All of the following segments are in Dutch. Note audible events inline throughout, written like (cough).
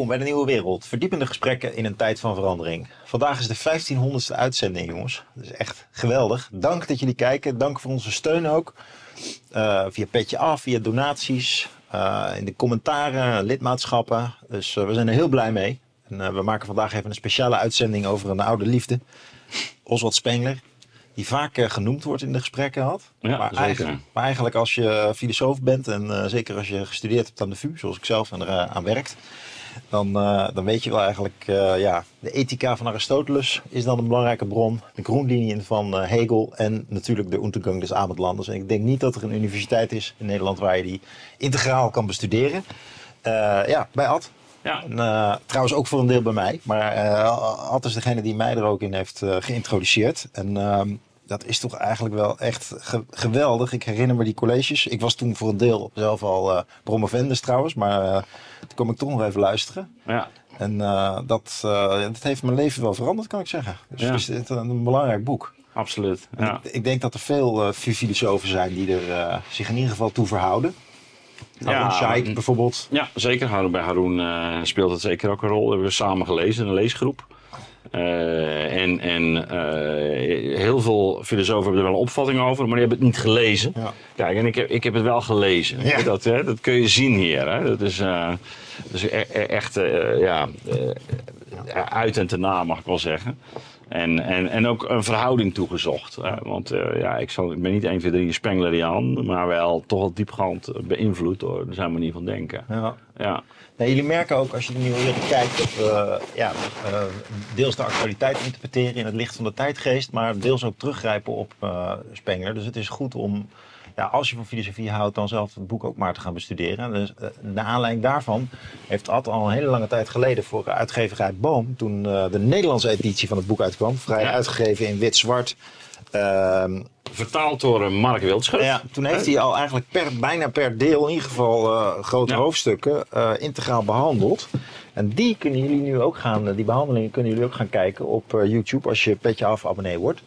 Welkom bij de Nieuwe Wereld. Verdiepende gesprekken in een tijd van verandering. Vandaag is de 1500ste uitzending, jongens. Dat is echt geweldig. Dank dat jullie kijken. Dank voor onze steun ook. Uh, via Petje Af, via donaties, uh, in de commentaren, lidmaatschappen. Dus uh, we zijn er heel blij mee. En we maken vandaag even een speciale uitzending over een oude liefde. Oswald Spengler. Die vaak genoemd wordt in de gesprekken had. Ja, maar. Eigenlijk, maar eigenlijk als je filosoof bent en zeker als je gestudeerd hebt aan de VU, zoals ik zelf en eraan werkt dan, uh, dan weet je wel eigenlijk, uh, ja, de ethica van Aristoteles is dan een belangrijke bron. De groenlinien van uh, Hegel en natuurlijk de Untergang des Abendlanders. En ik denk niet dat er een universiteit is in Nederland waar je die integraal kan bestuderen. ja, bij Ad. Ja. En, trouwens ook voor een deel bij mij. Maar Ad is degene die mij er ook in heeft geïntroduceerd. En ehm, dat is toch eigenlijk wel echt ge geweldig. Ik herinner me die colleges. Ik was toen voor een deel zelf al uh, promovendus trouwens, maar uh, toen kom ik toch nog even luisteren. Ja. En uh, dat, dat heeft mijn leven wel veranderd, kan ik zeggen. Dus Ja. het is een, een belangrijk boek. Absoluut. Ja. Ik, ik denk dat er veel filosofen zijn die er zich in ieder geval toe verhouden. Haroon Ja, bijvoorbeeld. ja, zeker. Bij Haroon eh, speelt het zeker ook een rol. We hebben samen gelezen, een leesgroep. Eh, en en eh, heel veel filosofen hebben er wel een opvatting over, maar die hebben het niet gelezen. Ja. Kijk, en ik heb, ik heb het wel gelezen. Ja. Dat, hè, dat kun je zien hier. Hè. Dat is, dat is e- e- echt ja, uit en te na, mag ik wel zeggen. En, en, en ook een verhouding toegezocht. Want eh, ja, ik, zal, ik ben niet 1, 2, 3 Spengleriaan, maar wel toch wel diepgaand beïnvloed door zijn manier van denken. Ja. Ja, Nee, jullie merken ook als je de nieuwe wereld kijkt dat we ja, eh, deels de actualiteit interpreteren in het licht van de tijdgeest, maar deels ook teruggrijpen op eh, Spengler. Dus het is goed om, ja, als je van filosofie houdt, dan zelf het boek ook maar te gaan bestuderen. Dus eh, naar aanleiding daarvan heeft Ad al een hele lange tijd geleden voor uitgeverij Boom, toen eh, de Nederlandse editie van het boek uitkwam, vrij Ja. uitgegeven in wit-zwart. ehm, vertaald door eh, Mark Wildschut. ja, toen heeft hij al eigenlijk per, bijna per deel, in ieder geval grote Ja. hoofdstukken, integraal behandeld. En die kunnen jullie nu ook gaan, die behandelingen kunnen jullie ook gaan kijken op YouTube als je Petje Af abonnee wordt.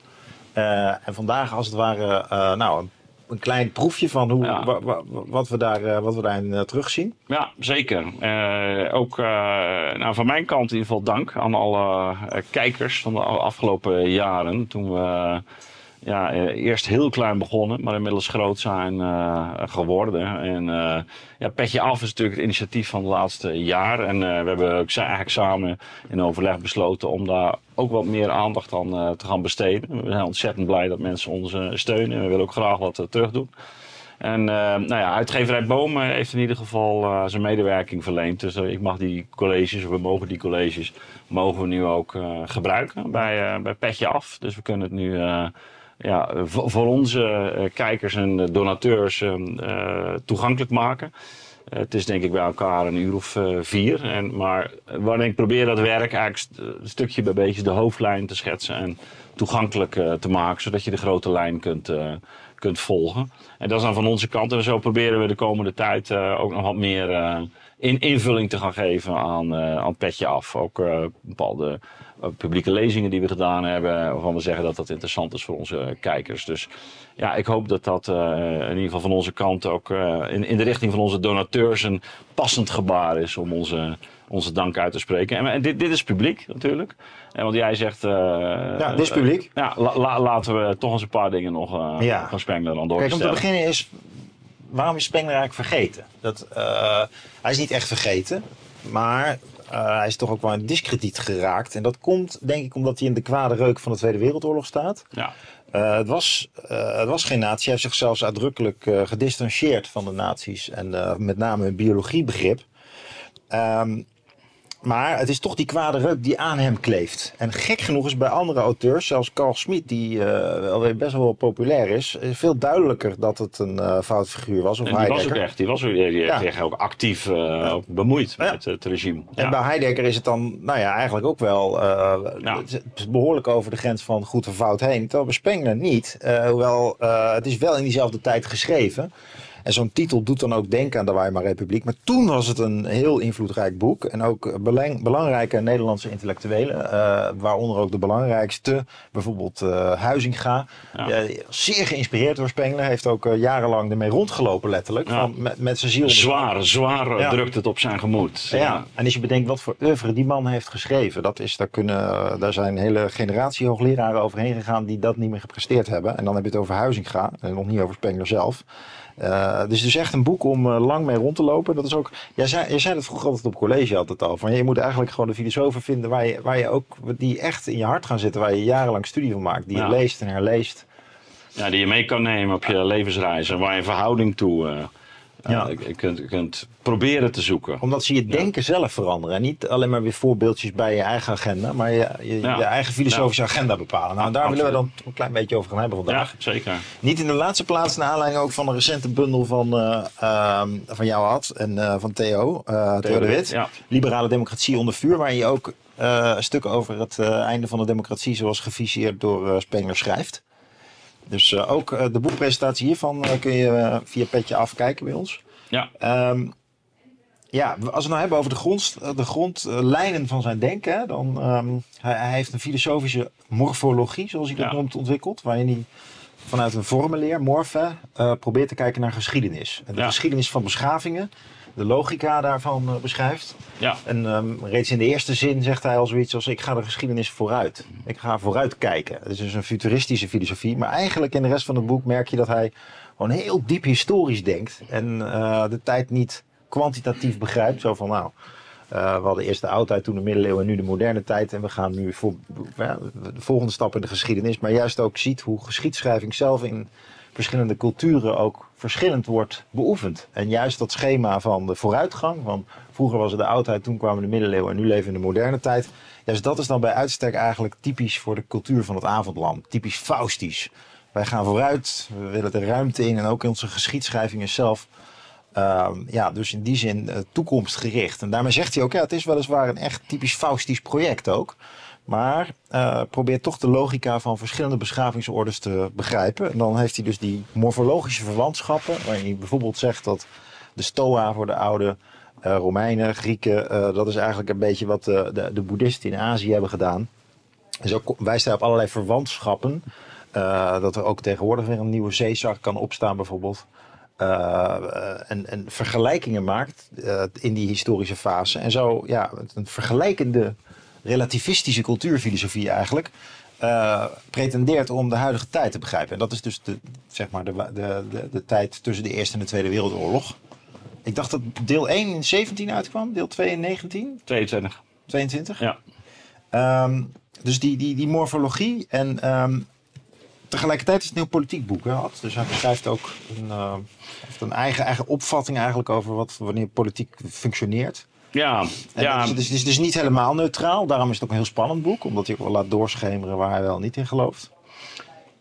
En vandaag als het ware, nou, een, klein proefje van hoe, Ja. wa- wa- wat, we daar, eh, wat we daarin eh, terugzien. Ja, zeker. Eh, ook nou, van mijn kant in ieder geval dank aan alle kijkers van de afgelopen jaren. Toen we ja, eh, eerst heel klein begonnen, maar inmiddels groot zijn eh, geworden. En eh, ja, Petje Af is natuurlijk het initiatief van de laatste jaar. En we hebben ook eigenlijk samen in overleg besloten om daar ook wat meer aandacht aan te gaan besteden. We zijn ontzettend blij dat mensen ons steunen. En we willen ook graag wat eh, terug doen. En nou ja, uitgeverij Boom heeft in ieder geval zijn medewerking verleend. Dus ik mag die colleges, of we mogen die colleges, mogen we nu ook gebruiken bij, bij Petje Af. Dus we kunnen het nu ja, voor, onze eh, kijkers en donateurs eh, eh, toegankelijk maken. Het is denk ik bij elkaar een uur of vier. En, maar waarin ik probeer dat werk eigenlijk stukje bij beetje de hoofdlijn te schetsen en toegankelijk te maken, zodat je de grote lijn kunt, kunt volgen. En dat is dan van onze kant. En zo proberen we de komende tijd ook nog wat meer in, invulling te gaan geven aan, aan petje af. Ook bepaalde publieke lezingen die we gedaan hebben, waarvan we zeggen dat dat interessant is voor onze kijkers. Dus ja, ik hoop dat dat eh, in ieder geval van onze kant ook eh, in, in de richting van onze donateurs een passend gebaar is om onze, onze dank uit te spreken. En, en dit, dit is publiek natuurlijk. En want jij zegt. eh, Ja, dit is publiek. ja, la- la- laten we toch eens een paar dingen nog eh, Ja. van Spengler Kijk, om te beginnen is, waarom is Spengler eigenlijk vergeten? Dat, eh, hij is niet echt vergeten, maar eh, hij is toch ook wel in discrediet geraakt. En dat komt, denk ik, omdat hij in de kwade reuk van de Tweede Wereldoorlog staat. Ja, Eh, het, was, eh, het was geen natie. Hij heeft zichzelf uitdrukkelijk eh, gedistanceerd van de nazi's. En met name een biologiebegrip. Ehm, maar het is toch die kwade reuk die aan hem kleeft. En gek genoeg is bij andere auteurs, zelfs Carl Schmid, die eh, wel weer best wel populair is, is veel duidelijker dat het een eh fout figuur was. Of en die was ook echt, die was ook, die heeft Ja. zich ook actief eh, ook bemoeid Ja. met het regime. En bij Heidegger is het dan, nou ja, eigenlijk ook wel eh, behoorlijk over de grens van goed en fout heen. Terwijl bij Spengler niet. Eh, hoewel, eh, het is wel in diezelfde tijd geschreven. En zo'n titel doet dan ook denken aan de Weimar Republiek. Maar toen was het een heel invloedrijk boek. En ook belang, belangrijke Nederlandse intellectuelen, uh, waaronder ook de belangrijkste, bijvoorbeeld uh, Huizinga. Ja. zeer geïnspireerd door Spengler, heeft ook jarenlang ermee rondgelopen letterlijk. Van, met, met zijn ziel. Zwaar, zwaar drukt het op zijn gemoed. Ja. en als je bedenkt wat voor oeuvre die man heeft geschreven, dat is, daar, kunnen, daar zijn hele generatie hoogleraren overheen gegaan die dat niet meer gepresteerd hebben. En dan heb je het over Huizinga en nog niet over Spengler zelf. Uh, dus het is echt een boek om uh, lang mee rond te lopen. Dat is ook, jij, zei, jij zei het vroeger altijd op college altijd al. Van, je moet eigenlijk gewoon de filosofen vinden waar je, waar je ook, die echt in je hart gaan zitten. Waar je jarenlang studie van maakt. Die je leest en herleest. Ja, die je mee kan nemen op je levensreis. En waar je verhouding toe... Uh ja. je, kunt, je kunt proberen te zoeken. Omdat ze je denken zelf veranderen. En niet alleen maar weer voorbeeldjes bij je eigen agenda, maar je, je, je eigen filosofische agenda bepalen. Nou, daar willen we dan een klein beetje over gaan hebben vandaag. Ja, zeker. Niet in de laatste plaats, naar aanleiding ook van een recente bundel van, uh, van jou had en uh, van Theo, Theo de Wit. Liberale democratie onder vuur, waar je ook een stuk over het einde van de democratie, zoals geviseerd door Spengler, schrijft. Dus uh, ook uh, de boekpresentatie hiervan uh, kun je via Petje afkijken bij ons. Ja. Um, ja, als we het nou hebben over de, grond, de grondlijnen van zijn denken, dan um, hij, hij, heeft een filosofische morfologie, zoals hij dat ja. noemt, ontwikkeld. Waarin hij vanuit een formuleer, morfe, probeert te kijken naar geschiedenis. En de ja. geschiedenis van beschavingen de logica daarvan uh, beschrijft. Ja. En um, reeds in de eerste zin zegt hij al zoiets als: Ik ga de geschiedenis vooruit. Ik ga vooruit kijken. Het is dus een futuristische filosofie. Maar eigenlijk in de rest van het boek merk je dat hij gewoon heel diep historisch denkt. En uh, de tijd niet kwantitatief begrijpt. Zo van: Nou. Uh, we hadden eerst de oudheid, toen de middeleeuwen en nu de moderne tijd. En we gaan nu voor ja, de volgende stap in de geschiedenis. Maar juist ook ziet hoe geschiedschrijving zelf in verschillende culturen ook verschillend wordt beoefend. En juist dat schema van de vooruitgang, van vroeger was het de oudheid, toen kwamen de middeleeuwen en nu leven we in de moderne tijd. Juist dat is dan bij uitstek eigenlijk typisch voor de cultuur van het avondland. Typisch Faustisch. Wij gaan vooruit, we willen de ruimte in en ook in onze geschiedschrijving zelf. Uh, ja, dus in die zin uh, toekomstgericht. En daarmee zegt hij ook, ja, het is weliswaar een echt typisch Faustisch project ook. Maar uh, probeert toch de logica van verschillende beschavingsorders te begrijpen. En dan heeft hij dus die morfologische verwantschappen. Waarin hij bijvoorbeeld zegt dat de Stoa voor de oude uh, Romeinen, Grieken. Uh, dat is eigenlijk een beetje wat de, de, de boeddhisten in Azië hebben gedaan. En zo wijst hij op allerlei verwantschappen. dat er ook tegenwoordig weer een nieuwe zeezak kan opstaan bijvoorbeeld. en, en vergelijkingen maakt in die historische fase. En zo ja, een vergelijkende relativistische cultuurfilosofie eigenlijk. Uh, pretendeert om de huidige tijd te begrijpen. En dat is dus de, zeg maar de, de, de, de tijd tussen de Eerste en de Tweede Wereldoorlog. Ik dacht dat deel 1 in 17 uitkwam, deel 2 in 19? 22. 22? Ja. Um, dus die, die, die morfologie en um, tegelijkertijd is het een heel politiek boek. Hè, dus hij beschrijft ook een, uh, een eigen, eigen opvatting eigenlijk over wat, wanneer politiek functioneert. Ja, ja. Dus, dus, dus, dus niet helemaal neutraal. Daarom is het ook een heel spannend boek. Omdat hij ook wel laat doorschemeren waar hij wel niet in gelooft.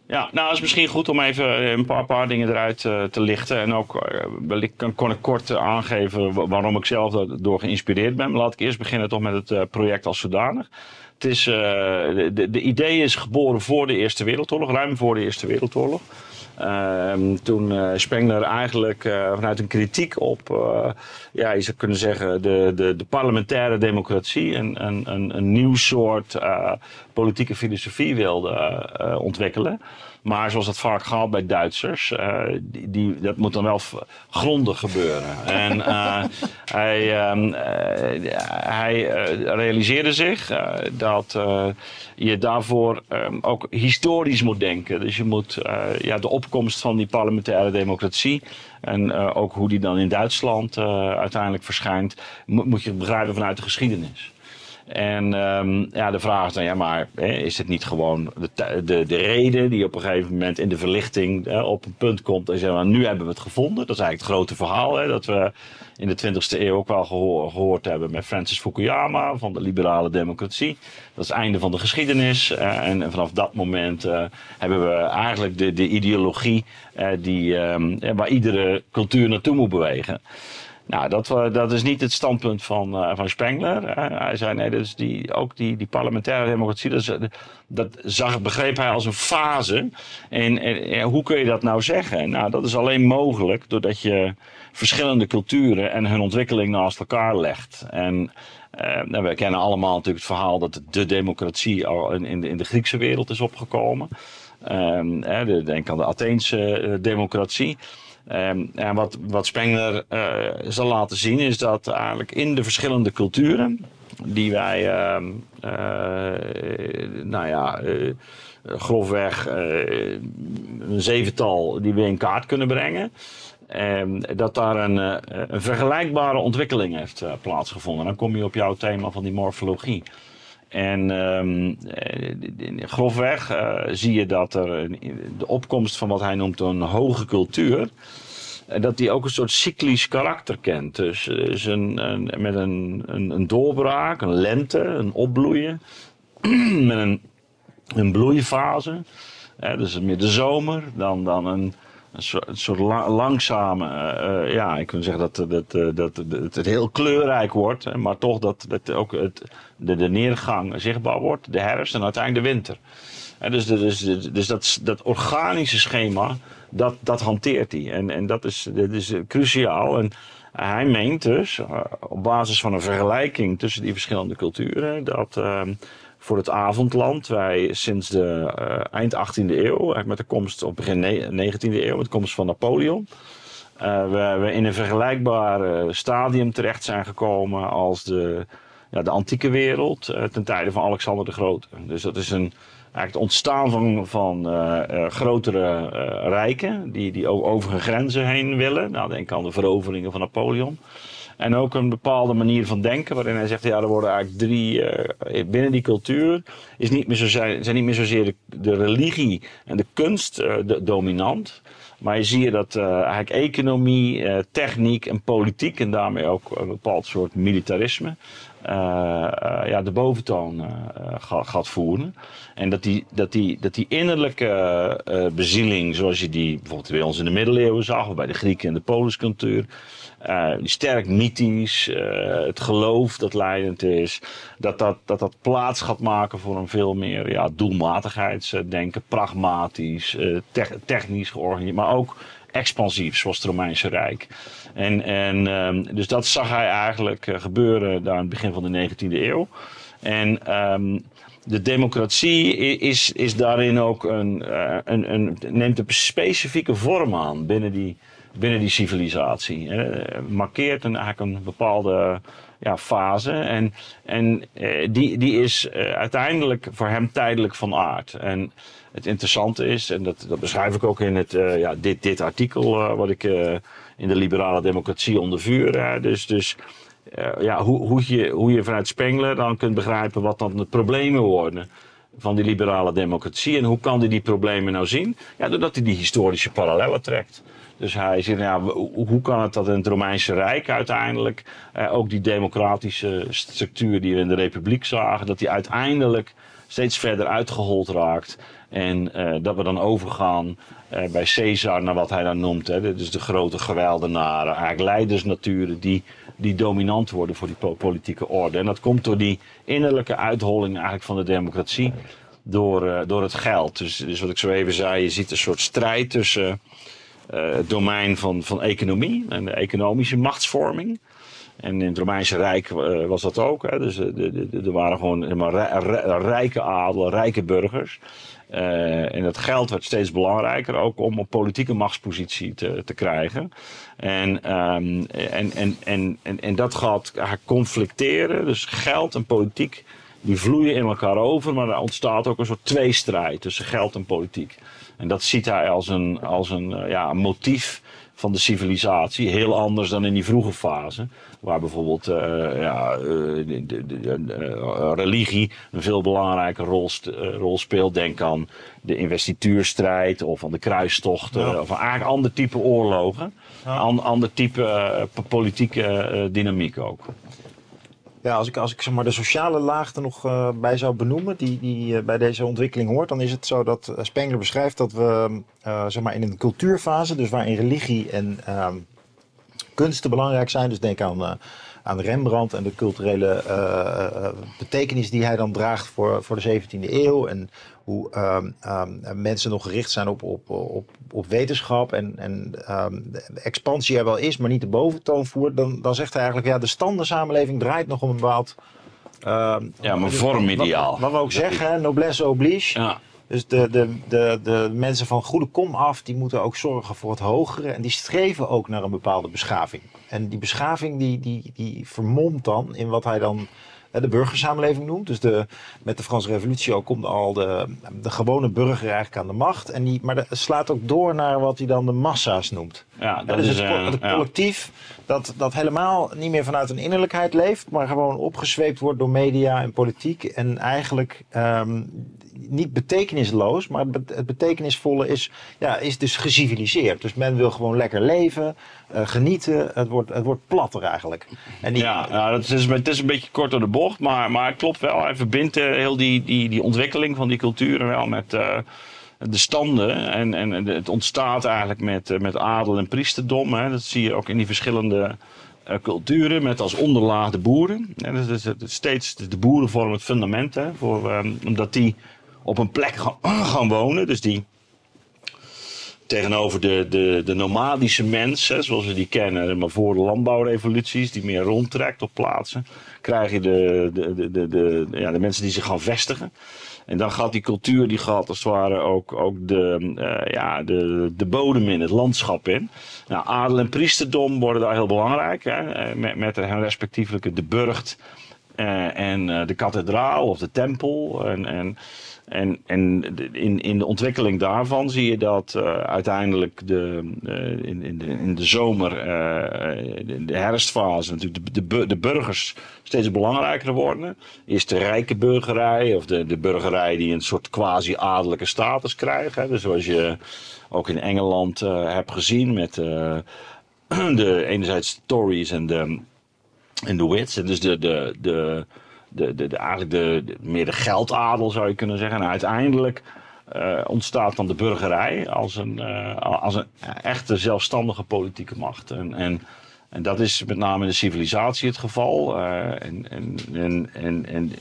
Ja, nou het is misschien goed om even eh, een paar, paar dingen eruit uh, te lichten. En ook uh, kan, kon ik kort aangeven waarom ik zelf door geïnspireerd ben. Maar laat ik eerst beginnen toch met het project als zodanig. Het is, de, de idee is geboren voor de Eerste Wereldoorlog, ruim voor de Eerste Wereldoorlog. Uh, toen uh, Spengler eigenlijk uh, vanuit een kritiek op, uh, ja, je zou kunnen zeggen, de, de, de parlementaire democratie, een, een, een nieuw soort politieke filosofie wilde ontwikkelen. Maar zoals dat vaak gaat bij Duitsers, uh, die, die, dat moet dan wel grondig gebeuren. en uh, (laughs) hij, um, uh, hij realiseerde zich dat je daarvoor um, ook historisch moet denken. Dus je moet ja, de opkomst van die parlementaire democratie en ook hoe die dan in Duitsland uiteindelijk verschijnt, moet je begrijpen vanuit de geschiedenis. En um, ja, de vraag is dan, ja, maar hè, is het niet gewoon de, de, de reden die op een gegeven moment in de verlichting hè, op een punt komt en zeggen, nu hebben we het gevonden. Dat is eigenlijk het grote verhaal, hè, dat we in de 20e eeuw ook wel gehoor, gehoord hebben met Francis Fukuyama van de liberale democratie. Dat is het einde van de geschiedenis. En, vanaf dat moment uh, hebben we eigenlijk de, de ideologie uh, die, um, waar iedere cultuur naartoe moet bewegen. Nou, dat, dat is niet het standpunt van, uh, van Spengler. hij zei nee, dus die, ook die, die parlementaire democratie, dat, dat zag, begreep hij als een fase. En, en, hoe kun je dat nou zeggen? Nou, dat is alleen mogelijk doordat je verschillende culturen en hun ontwikkeling naast elkaar legt. En uh, we kennen allemaal natuurlijk het verhaal dat de democratie al in, de, in de Griekse wereld is opgekomen. Um, denk aan de Atheense uh, democratie. Um, en wat, wat Spengler uh, zal laten zien is dat eigenlijk in de verschillende culturen die wij, uh, nou ja, grofweg een zevental die we in kaart kunnen brengen. Ehm, dat daar een, een vergelijkbare ontwikkeling heeft plaatsgevonden. Dan kom je op jouw thema van die morfologie. En um, grofweg uh, zie je dat er de opkomst van wat hij noemt een hoge cultuur, eh, dat die ook een soort cyclisch karakter kent. Dus, een, met een, een, doorbraak, een lente, een opbloeien, (clears throat) met een, bloeifase. Dus meer de zomer, dan, dan een, een soort, langzame, uh, ja, ik kan zeggen dat, dat, uh, dat, het heel kleurrijk wordt, maar toch dat, dat ook het, de, neergang zichtbaar wordt, de herfst en uiteindelijk de winter. En dus dus, dus dat, dat organische schema, dat, dat hanteert hij. En, en dat, is, dat is cruciaal. En hij meent dus, op basis van een vergelijking tussen die verschillende culturen, dat ehm, voor het avondland. Wij sinds de uh, eind 18e eeuw, eigenlijk met de komst op begin 19e eeuw, met de komst van Napoleon. Uh, we, we, in een vergelijkbaar stadium terecht zijn gekomen als de, ja, de antieke wereld uh, ten tijde van Alexander de Grote. Dus dat is een, eigenlijk het ontstaan van, van grotere rijken die, die ook over hun grenzen heen willen. Nou, denk aan de veroveringen van Napoleon. En ook een bepaalde manier van denken, waarin hij zegt: ja, er worden eigenlijk drie. Uh, binnen die cultuur is niet meer zo, zijn, niet meer zozeer de, de religie en de kunst uh, de, dominant. Maar je ziet dat uh, eigenlijk economie, techniek en politiek, en daarmee ook een bepaald soort militarisme, ja, de boventoon gaat voeren. En dat die, dat die, dat die innerlijke bezieling, zoals je die bijvoorbeeld bij ons in de middeleeuwen zag, of bij de Grieken en de Poliscultuur, uh, sterk mythisch, uh, het geloof dat leidend is, dat dat, dat dat plaats gaat maken voor een veel meer ja, doelmatigheidsdenken, pragmatisch, uh, technisch georganiseerd, maar ook expansief, zoals het Romeinse Rijk. En, en um, dus dat zag hij eigenlijk gebeuren daar aan het begin van de 19e eeuw. En um, de democratie is, is daarin ook een, een, een, neemt een specifieke vorm aan binnen die binnen die civilisatie. Markeert een, eigenlijk een bepaalde ja, fase. En, en uh, die, die is uh, uiteindelijk voor hem tijdelijk van aard. En het interessante is, en dat, dat beschrijf ik ook in het, ja, dit, dit artikel wat ik in de liberale democratie onder vuur. dus dus ja, hoe, hoe, je, hoe je vanuit Spengler dan kunt begrijpen wat dan de problemen worden van die liberale democratie. En hoe kan hij die problemen nou zien? Ja, doordat hij die historische parallellen trekt. Dus hij zegt, ja, hoe kan het dat in het Romeinse Rijk uiteindelijk eh, ook die democratische structuur die we in de Republiek zagen, dat die uiteindelijk steeds verder uitgehold raakt. En uh, dat we dan overgaan uh, bij Caesar naar wat hij dan noemt. Hè, dus de grote geweldenaren, eigenlijk leidersnaturen die, die dominant worden voor die politieke orde. En dat komt door die innerlijke uitholling eigenlijk van de democratie door, uh, door het geld. Dus, dus wat ik zo even zei, je ziet een soort strijd tussen het domein van, van economie en de economische machtsvorming. En in het Romeinse Rijk uh, was dat ook. Hè. Dus uh, er waren gewoon helemaal rijke adel, rijke burgers. en dat geld werd steeds belangrijker, ook om een politieke machtspositie te, te krijgen. En, um, en, en, en, en, en, dat gaat conflicteren. Dus geld en politiek die vloeien in elkaar over, maar er ontstaat ook een soort tweestrijd tussen geld en politiek. En dat ziet hij als een, als een uh, ja, motief van de civilisatie. Heel anders dan in die vroege fase. Waar bijvoorbeeld uh, ja, uh, de, de, de, religie een veel belangrijke rol, rol, speelt. Denk aan de investituurstrijd of aan de kruistochten. Ja. Of eigenlijk ander type oorlogen. Ja. ander type politieke dynamiek ook. Ja, als ik, als ik zeg maar, de sociale laag er nog uh, bij zou benoemen, die, die uh, bij deze ontwikkeling hoort, dan is het zo dat uh, Spengler beschrijft dat we zeg maar in een cultuurfase, dus waarin religie en ehm, kunsten belangrijk zijn. Dus denk aan, aan Rembrandt en de culturele betekenis die hij dan draagt voor, voor de 17e eeuw. En hoe ehm, ehm, mensen nog gericht zijn op, op, op, op wetenschap en, en um, de expansie er wel is, maar niet de boventoon voert. Dan, dan zegt hij eigenlijk, ja, de standensamenleving draait nog om een bepaald... ja, maar vormideaal. Wat, wat, we ook zeggen, noblesse oblige. Ja. Dus de, de, de, de mensen van goede kom af, die moeten ook zorgen voor het hogere. En die streven ook naar een bepaalde beschaving. En die beschaving die, die, die vermomt dan in wat hij dan de burgersamenleving noemt. Dus de, met de Franse revolutie ook komt al de, de gewone burger eigenlijk aan de macht. En die, maar dat slaat ook door naar wat hij dan de massa's noemt. Ja, dat dus is, het, ja. collectief dat, dat helemaal niet meer vanuit een innerlijkheid leeft, maar gewoon opgezweept wordt door media en politiek. En eigenlijk ehm, niet betekenisloos, maar het, be- het betekenisvolle is, ja, is dus geciviliseerd. Dus men wil gewoon lekker leven, eh, genieten. Het wordt, het wordt platter eigenlijk. En Ja, dat is, het is een beetje kort door de bocht, maar, maar het klopt wel. Hij verbindt eh, heel die, die, die ontwikkeling van die culturen wel met eh, de standen. En, en het ontstaat eigenlijk met, met adel en priesterdom. Hè. Dat zie je ook in die verschillende culturen, met als onderlaag de boeren. En is steeds de boeren vormen het fundament, hè, voor, omdat die op een plek gaan, (clears throat) gaan wonen. Dus die tegenover de, de, de nomadische mens, hè, zoals we die kennen, maar voor de landbouwrevoluties, die meer rondtrekt op plaatsen, krijg je de, de, de, de, ja, de mensen die zich gaan vestigen. En dan gaat die cultuur, die gaat als het ware ook, ook de, eh, ja, de, de bodem in, het landschap in. Nou, adel en priesterdom worden daar heel belangrijk, hè, eh, met, met hun respectievelijke de burcht eh, en de kathedraal of de tempel. En, en, en, en in, in de ontwikkeling daarvan zie je dat eh, uiteindelijk de, eh, in, in, de, in de zomer, eh, de, herfstfase, natuurlijk de, de, bu- de burgers steeds belangrijker worden. Eerst de rijke burgerij, of de, de burgerij die een soort quasi-adellijke status krijgt. Hè. Dus zoals je ook in Engeland hebt gezien met (clears throat) de enerzijds Tories en de, en de wits. En dus de, de, de, de, de, de- eigenlijk de, meer de geldadel zou je kunnen zeggen. En uiteindelijk eh, ontstaat dan de burgerij als een, eh, als een echte zelfstandige politieke macht. En, en, en dat is met name in de civilisatie het geval. Eh, en, en, en, en,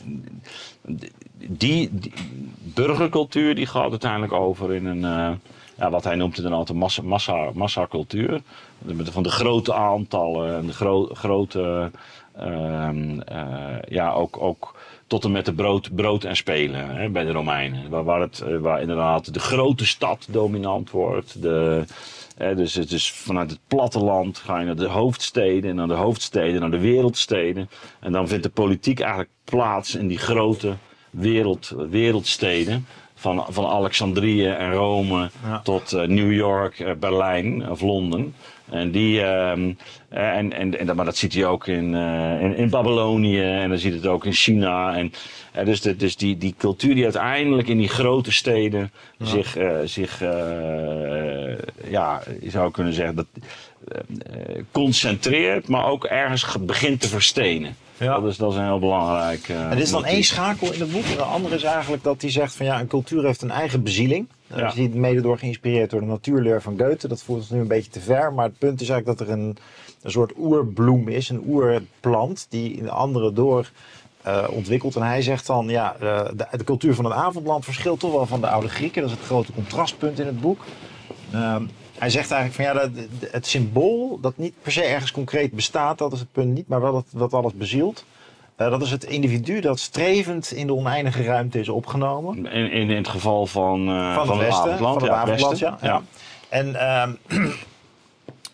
die, burgercultuur die gaat uiteindelijk over in een, ja, wat hij noemt inderdaad een massa, massa, massacultuur. Van de grote aantallen en de gro- grote, ja, ook, ook tot en met de brood, brood en spelen hè, bij de Romeinen. Waar, waar, het, eh, waar inderdaad de grote stad dominant wordt. De, hè, dus het is vanuit het platteland ga je naar de hoofdsteden en naar de hoofdsteden, naar de wereldsteden. En dan vindt de politiek eigenlijk plaats in die grote wereld, wereldsteden. Van, van Alexandrië en Rome Ja. tot eh, New York, eh, Berlijn of Londen. En die, ehm, eh, en, en, en, dat- maar dat ziet hij ook in, eh, in, in Babylonië en dan ziet het ook in China. En, eh, dus de, dus die, die cultuur die uiteindelijk in die grote steden zich, zich ja, je zou kunnen zeggen, dat, eh, eh, concentreert, maar ook ergens ge- begint te verstenen. Ja. Dat, is, dat is een heel belangrijk. eh, En er is dan één schakel in het boek. De andere is eigenlijk dat hij zegt van ja, een cultuur heeft een eigen bezieling. Daar Ja. is hij mede door geïnspireerd door de natuurleer van Goethe. Dat voert ons nu een beetje te ver. Maar het punt is eigenlijk dat er een, een soort oerbloem is, een oerplant, die in de andere door eh, ontwikkelt. En hij zegt dan, ja, eh, de, de cultuur van het avondland verschilt toch wel van de oude Grieken. Dat is het grote contrastpunt in het boek. Ehm, hij zegt eigenlijk van ja, dat- het symbool dat niet per se ergens concreet bestaat, dat is het punt niet, maar wel dat, dat alles bezielt. Eh, dat is het individu dat strevend in de oneindige ruimte is opgenomen. In, in, in het geval van, eh, Van, het westen, van het ja, avondland, ja. ja. En ehm, (clears throat)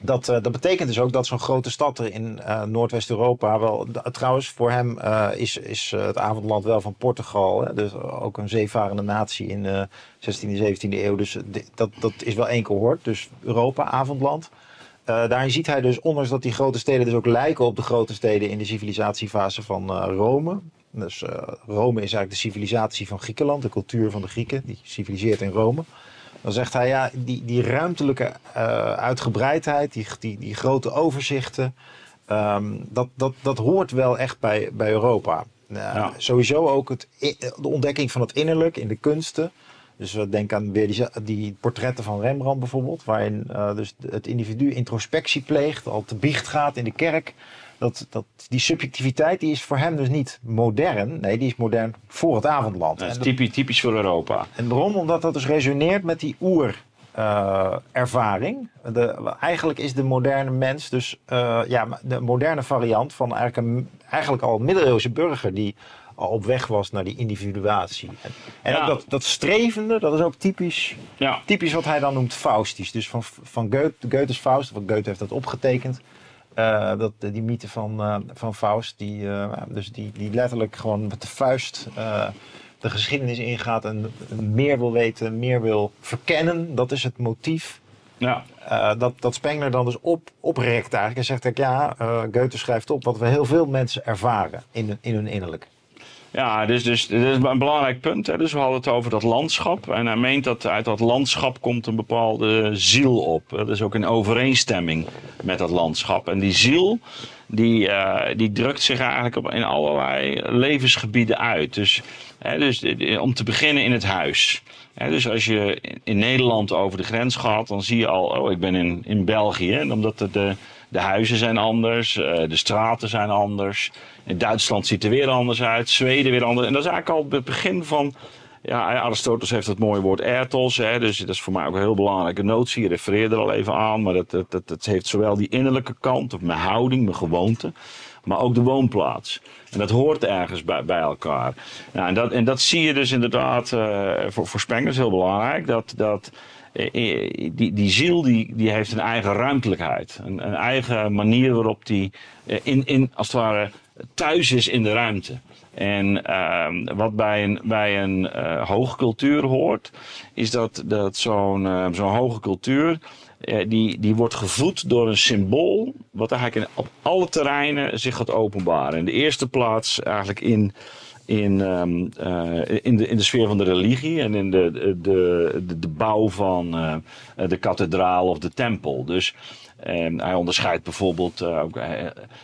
dat, eh, dat betekent dus ook dat zo'n grote stad in eh, Noordwest-Europa wel... Trouwens, voor hem eh, is, is het avondland wel van Portugal. Hè? Dus ook een zeevarende natie in de 16e, 17e eeuw. Dus dat, dat is wel één cohort. Dus Europa, avondland. Daarin ziet hij dus, ondanks dat die grote steden dus ook lijken op de grote steden in de civilisatiefase van Rome. Dus Rome is eigenlijk de civilisatie van Griekenland, de cultuur van de Grieken, die civiliseert in Rome. Dan zegt hij, ja, die, die ruimtelijke eh, uitgebreidheid, die, die, die grote overzichten, ehm, dat, dat, dat hoort wel echt bij, bij Europa. Nou, Ja. Sowieso ook het, de ontdekking van het innerlijk in de kunsten. Dus we denken aan weer die, die portretten van Rembrandt bijvoorbeeld, waarin uh, dus het individu introspectie pleegt, al te biecht gaat in de kerk. Dat, dat, die subjectiviteit die is voor hem dus niet modern. Nee, die is modern voor het avondland. Dat is typisch, typisch voor Europa. En waarom? Omdat dat dus resoneert met die oer uh, ervaring. De, eigenlijk is de moderne mens dus uh, ja, de moderne variant van eigenlijk, een, eigenlijk al een middeleeuwse burger die al op weg was naar die individuatie. En, en Ja. ook dat, dat strevende, dat is ook typisch, Ja. typisch wat hij dan noemt Faustisch. Dus van, van Goethe, Goethe's Faust, want Goethe heeft dat opgetekend. Eh, dat, die mythe van, eh, van Faust, die, eh, dus die, die letterlijk gewoon met de vuist eh, de geschiedenis ingaat en meer wil weten, meer wil verkennen. Dat is het motief. Ja. Eh, dat, dat Spengler dan dus op, oprekt eigenlijk. En zegt ja, eh, Goethe schrijft op wat we heel veel mensen ervaren in, hun- in hun innerlijk. Ja, dus, dus dit is een belangrijk punt. Hè. Dus we hadden het over dat landschap. En hij meent dat uit dat landschap komt een bepaalde ziel op. Dat is ook in overeenstemming met dat landschap. En die ziel, die, eh, die drukt zich eigenlijk op, in allerlei levensgebieden uit. Dus, hè, dus eh, om te beginnen in het huis. Hè, dus als je in- Nederland over de grens gaat, dan zie je al, oh, ik ben in, in België. En omdat het de, de huizen zijn anders, eh, de straten zijn anders. In Duitsland ziet er weer anders uit, Zweden weer anders. En dat is eigenlijk al het begin van. Ja, Aristoteles heeft het mooie woord ethos, hè, dus dat is voor mij ook een heel belangrijke notie. Je refereerde er al even aan, maar dat, dat, dat, heeft zowel die innerlijke kant, of mijn houding, mijn gewoonte, maar ook de woonplaats. En dat hoort ergens bij, bij elkaar. En, dat, en dat zie je dus inderdaad, eh, voor, voor Spengler heel belangrijk, dat, dat die, die ziel die, die heeft een eigen ruimtelijkheid. Een, een eigen manier waarop die eh, in, in, als het ware thuis is in de ruimte. En ehm, wat bij een, bij een eh, hoge cultuur hoort, is dat, dat zo'n eh, zo'n hoge cultuur, eh, die, die wordt gevoed door een symbool, wat eigenlijk op alle terreinen zich gaat openbaren. In de eerste plaats eigenlijk in, in, ehm, eh, in, de, in de sfeer van de religie en in de, de, de, de bouw van eh, de kathedraal of de tempel. Dus ehm, hij onderscheidt bijvoorbeeld eh, ook,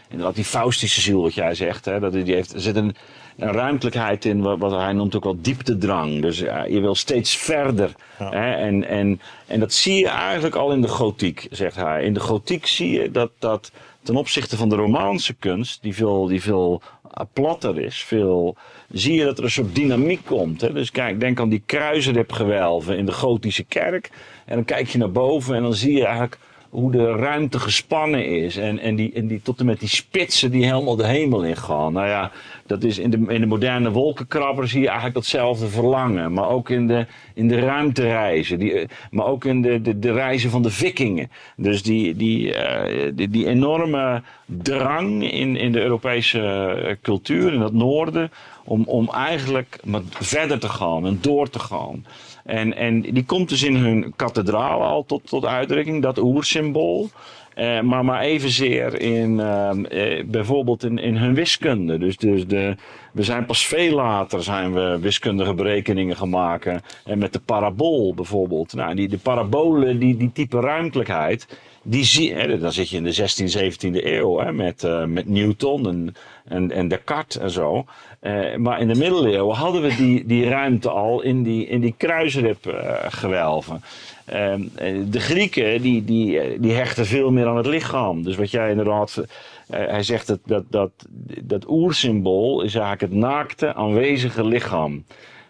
inderdaad die faustische ziel, wat jij zegt. Hè, dat die die heeft, er zit een, een ruimtelijkheid in, wat, wat hij noemt ook wel dieptedrang. Dus je wil steeds verder. Hè, en, en, en dat zie je eigenlijk al in de gotiek, zegt hij. In de gotiek zie je dat, dat ten opzichte van de Romaanse kunst, die veel, die veel platter is, veel, zie je dat er een soort dynamiek komt. Hè? Dus kijk, denk aan die kruisribgewelven in de gotische kerk. En dan kijk je naar boven en dan zie je eigenlijk hoe de ruimte gespannen is. En, en, die, en die, tot en met die spitsen die helemaal de hemel in gaan. Nou ja, dat is in de, in de moderne wolkenkrabber zie je eigenlijk datzelfde verlangen. Maar ook in de, in de ruimtereizen. Die, eh, maar ook in de, de, de reizen van de vikingen. Dus die, die, eh, die, die enorme drang in, in de Europese eh, cultuur, in het noorden. Om, om eigenlijk met verder te gaan en door te gaan. En, en die komt dus in hun kathedraal al tot, tot uitdrukking, dat oersymbool. Eh, maar, maar evenzeer in ehm, eh, bijvoorbeeld in, in hun wiskunde. Dus, dus de, we zijn pas veel later zijn we wiskundige berekeningen gaan maken. En met de parabool bijvoorbeeld. Nou, die, de parabolen, die, die type ruimtelijkheid. Die zie, hè, dan zit je in de 16e, 17e eeuw hè, met, eh, met Newton en, en, en Descartes en zo. Eh, maar in de middeleeuwen hadden we die, die ruimte al in die, in die kruisribgewelven. Ehm, eh, de Grieken die, die, eh, die hechten veel meer aan het lichaam. Dus wat jij inderdaad. eh, hij zegt dat, dat, dat, dat oersymbool is eigenlijk het naakte, aanwezige lichaam.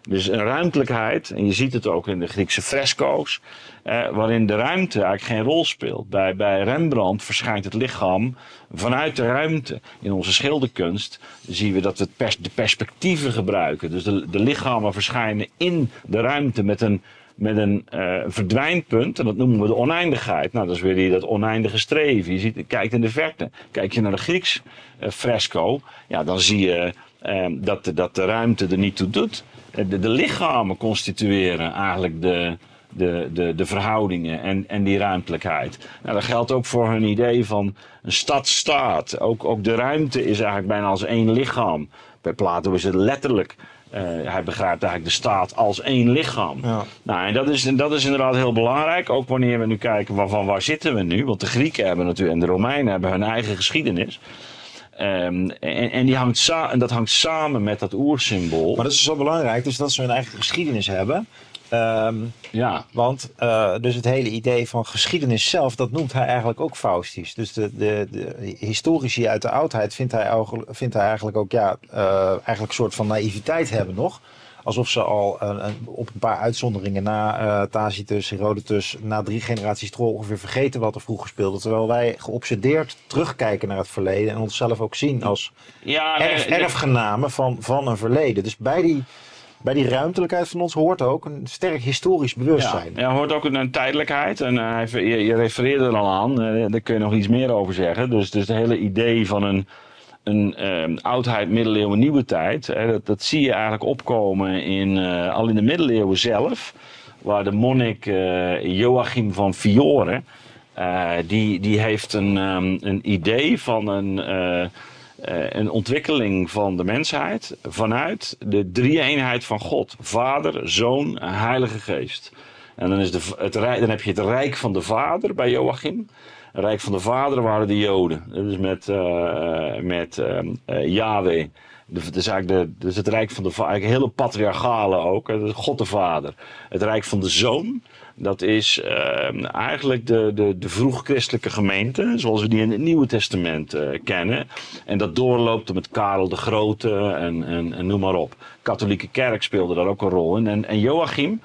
Dus een ruimtelijkheid, en je ziet het ook in de Griekse fresco's, eh, waarin de ruimte eigenlijk geen rol speelt. Bij, bij Rembrandt verschijnt het lichaam vanuit de ruimte. In onze schilderkunst zien we dat we de perspectieven gebruiken. Dus de, lichamen verschijnen in de ruimte met een, met een eh, verdwijnpunt. En dat noemen we de oneindigheid. Nou, dat is weer die, dat oneindige streven. Je ziet, kijkt in de verte. Kijk je naar de Grieks eh, fresco, ja, dan zie je eh, dat, dat de ruimte er niet toe doet. Eh, De, de lichamen constitueren eigenlijk de, de, de, de verhoudingen en, en die ruimtelijkheid. Nou, dat geldt ook voor hun idee van een stad-staat. Ook, ook de ruimte is eigenlijk bijna als één lichaam. Bij Plato is het letterlijk. eh, hij begrijpt eigenlijk de staat als één lichaam. Ja. Nou, en dat is, dat is inderdaad heel belangrijk. Ook wanneer we nu kijken van, van waar zitten we nu. Want de Grieken hebben natuurlijk en de Romeinen hebben hun eigen geschiedenis. Ehm, en, en, die hangt en dat hangt samen met dat oersymbool. Maar dat is zo belangrijk, dus dat ze hun eigen geschiedenis hebben. Ehm, Ja, want uh, dus het hele idee van geschiedenis zelf, dat noemt hij eigenlijk ook faustisch. Dus de, de, de historici uit de oudheid vindt hij, vindt hij eigenlijk ook ja, uh, eigenlijk een soort van naïviteit hebben nog. Alsof ze al uh, op een paar uitzonderingen na Tacitus, Herodotus, na drie generaties terug ongeveer vergeten wat er vroeger speelde. Terwijl wij geobsedeerd terugkijken naar het verleden en onszelf ook zien als ja erf, erfgenamen van, van een verleden. Dus bij die bij die ruimtelijkheid van ons hoort ook een sterk historisch bewustzijn. Ja, ja hoort ook een, tijdelijkheid. En uh, je, je, refereerde er al aan, uh, daar kun je nog iets meer over zeggen. Dus, dus het hele idee van een, een uh, oudheid, middeleeuwen, nieuwe tijd. Hè, dat, dat zie je eigenlijk opkomen in, uh, al in de middeleeuwen zelf. Waar de monnik Joachim van Fiore, die, die heeft een, um, een idee van een een ontwikkeling van de mensheid vanuit de drie-eenheid van God: Vader, Zoon, Heilige Geest. En dan, is de, het, dan heb je het Rijk van de Vader bij Joachim. Rijk van de Vader waren de Joden. Dus met, uh, met uh, Yahweh. Dus, eigenlijk de, dus het Rijk van de Vader, hele patriarchale ook. God de Vader. Het Rijk van de Zoon. Dat is uh, eigenlijk de, de, de vroeg-christelijke gemeente, zoals we die in het Nieuwe Testament kennen. En dat doorloopt met Karel de Grote en, en, en, noem maar op. Katholieke kerk speelde daar ook een rol in. En, en Joachim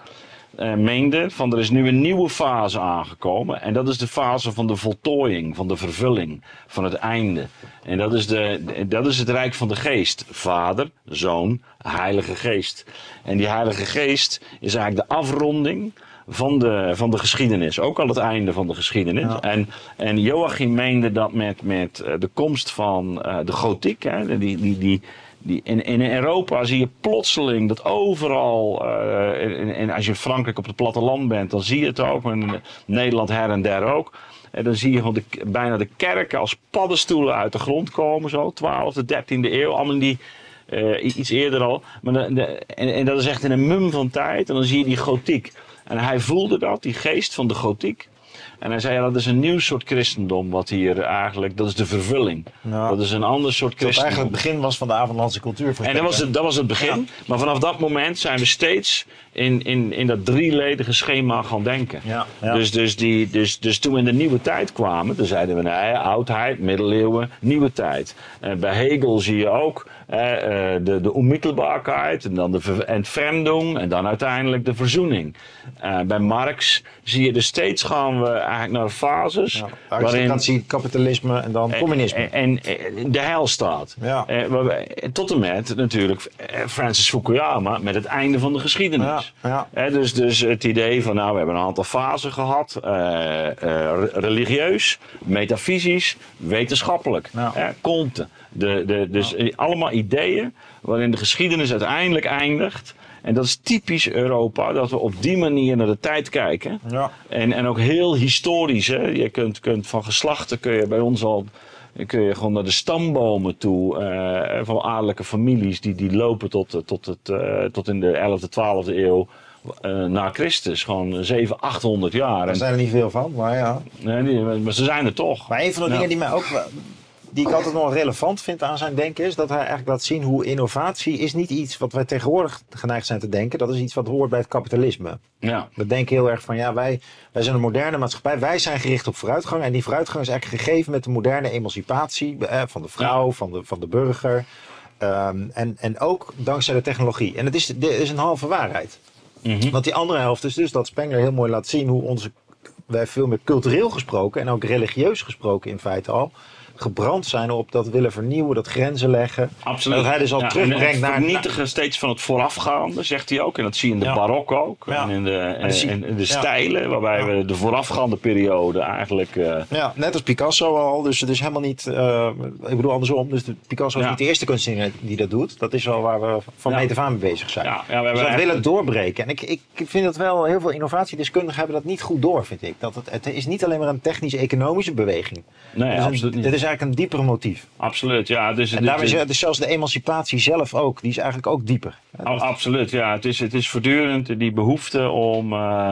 uh, meende van er is nu een nieuwe fase aangekomen. En dat is de fase van de voltooiing, van de vervulling, van het einde. En dat is, de, dat is het Rijk van de Geest. Vader, Zoon, Heilige Geest. En die Heilige Geest is eigenlijk de afronding van de, van de geschiedenis. Ook al het einde van de geschiedenis. Ja. En, en Joachim meende dat met, met de komst van uh, de gotiek, hè, die, die, die, die, in, in Europa zie je plotseling dat overal, en, en, als je Frankrijk op het platteland bent, dan zie je het ook, in Nederland her en der ook. En dan zie je gewoon de, bijna de kerken als paddenstoelen uit de grond komen, zo, 12e, 13e eeuw, allemaal die, uh, iets eerder al. Maar en, en dat is echt in een mum van tijd, en dan zie je die gotiek. En hij voelde dat, die geest van de gotiek. En hij zei, ja, dat is een nieuw soort christendom wat hier eigenlijk, dat is de vervulling. Ja. Dat is een ander soort Dat christendom. eigenlijk het begin was van de avondlandse cultuur. En dat was het, dat was het begin. Maar vanaf dat moment zijn we steeds in, in, in dat drieledige schema gaan denken. Ja, ja. Dus, dus, die, dus, dus toen we in de nieuwe tijd kwamen, dan zeiden we, nee, oudheid, middeleeuwen, nieuwe tijd. En bij Hegel zie je ook eh, eh, de, de onmittelbaarheid en dan de entfremdung en dan uiteindelijk de verzoening. Eh, bij Marx zie je dus steeds gaan we eigenlijk naar fases Ja, waarin aristocratie, kapitalisme en dan communisme. en, en de heilstaat. Ja. Eh, tot en met natuurlijk eh, Francis Fukuyama met het einde van de geschiedenis. Ja, ja. Dus, dus het idee van nou, we hebben een aantal fasen gehad. eh, eh, re- religieus, metafysisch, wetenschappelijk. Ja. Comte. De, de, dus allemaal ideeën waarin de geschiedenis uiteindelijk eindigt. En dat is typisch Europa, dat we op die manier naar de tijd kijken. Ja. En, en ook heel historisch. Hè? Je kunt, kunt van geslachten kun je bij ons al kun je gewoon naar de stambomen toe eh, van adellijke families die, die lopen tot, eh, tot, het, eh, tot in de 11e, 12e eeuw eh, na Christus. Gewoon 700, 800 jaar. En, zijn er niet veel van, maar ja. nee, maar ze zijn er toch. Maar een van de Ja. dingen die mij ook die ik altijd nog relevant vind aan zijn denken is dat hij eigenlijk laat zien hoe innovatie is niet iets wat wij tegenwoordig geneigd zijn te denken. Dat is iets wat hoort bij het kapitalisme. Ja. We denken heel erg van ja, wij, wij zijn een moderne maatschappij. Wij zijn gericht op vooruitgang. En die vooruitgang is eigenlijk gegeven met de moderne emancipatie eh, van de vrouw, van, de, van de burger. Ehm, en, en ook dankzij de technologie. En het is, dit is een halve waarheid. Mhm. Want die andere helft is dus dat Spengler heel mooi laat zien hoe onze, wij veel meer cultureel gesproken en ook religieus gesproken in feite al, gebrand zijn op dat willen vernieuwen, dat grenzen leggen. Absoluut. Dat hij dus al Ja, terugbrengt en het naar- vernietigen steeds van het voorafgaande, zegt hij ook. En dat zie je in de Ja. barok ook. Ja. En in de, en, de stijlen, waarbij we de voorafgaande periode eigenlijk... eh, Ja, net als Picasso al. Dus het is helemaal niet. eh, ik bedoel andersom. Dus Picasso is niet de eerste kunstenaar die dat doet. Dat is wel waar we van meet af aan mee bezig zijn. Ja, ja, we dus dat echt- willen doorbreken. En ik, ik vind dat wel heel veel innovatiedeskundigen hebben dat niet goed door, vind ik. Dat het, het is niet alleen maar een technisch-economische beweging. nee, Het absoluut niet. Dit is eigenlijk een dieper motief. Absoluut, ja. Dus, En dit- is dus zelfs de emancipatie zelf ook. Die is eigenlijk ook dieper. Absoluut, ja. Het is, het is voortdurend die behoefte om eh,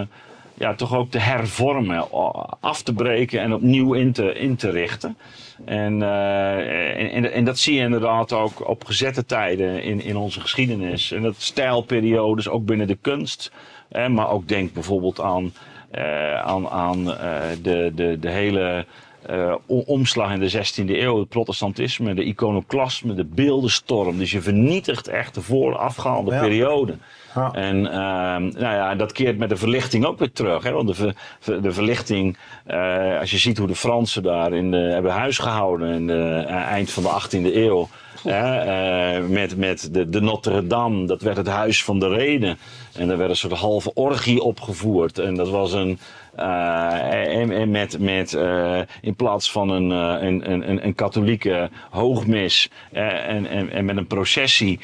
ja, toch ook te hervormen, af te breken en opnieuw in te, in te richten. En, eh, en, en, en dat zie je inderdaad ook op gezette tijden in, in onze geschiedenis. En dat stijlperiodes ook binnen de kunst. Hè, maar ook denk bijvoorbeeld aan, eh, aan, aan eh, de, de, de hele eh, omslag in de 16e eeuw, het protestantisme, de iconoclasme, de beeldenstorm. Dus je vernietigt echt de voorafgaande Ja. periode. Ja. En ehm, nou ja, dat keert met de verlichting ook weer terug. Hè? Want de, ver- ver- de verlichting, eh, als je ziet hoe de Fransen daar in de, hebben huisgehouden in de eh, eind van de 18e eeuw. hè, met met de, de Notre Dame, dat werd het huis van de reden. En er werd een soort halve orgie opgevoerd. En dat was een. Eh, en, en met, met, eh, in plaats van een, eh, een, een, een, een katholieke hoogmis en, en, en met een processie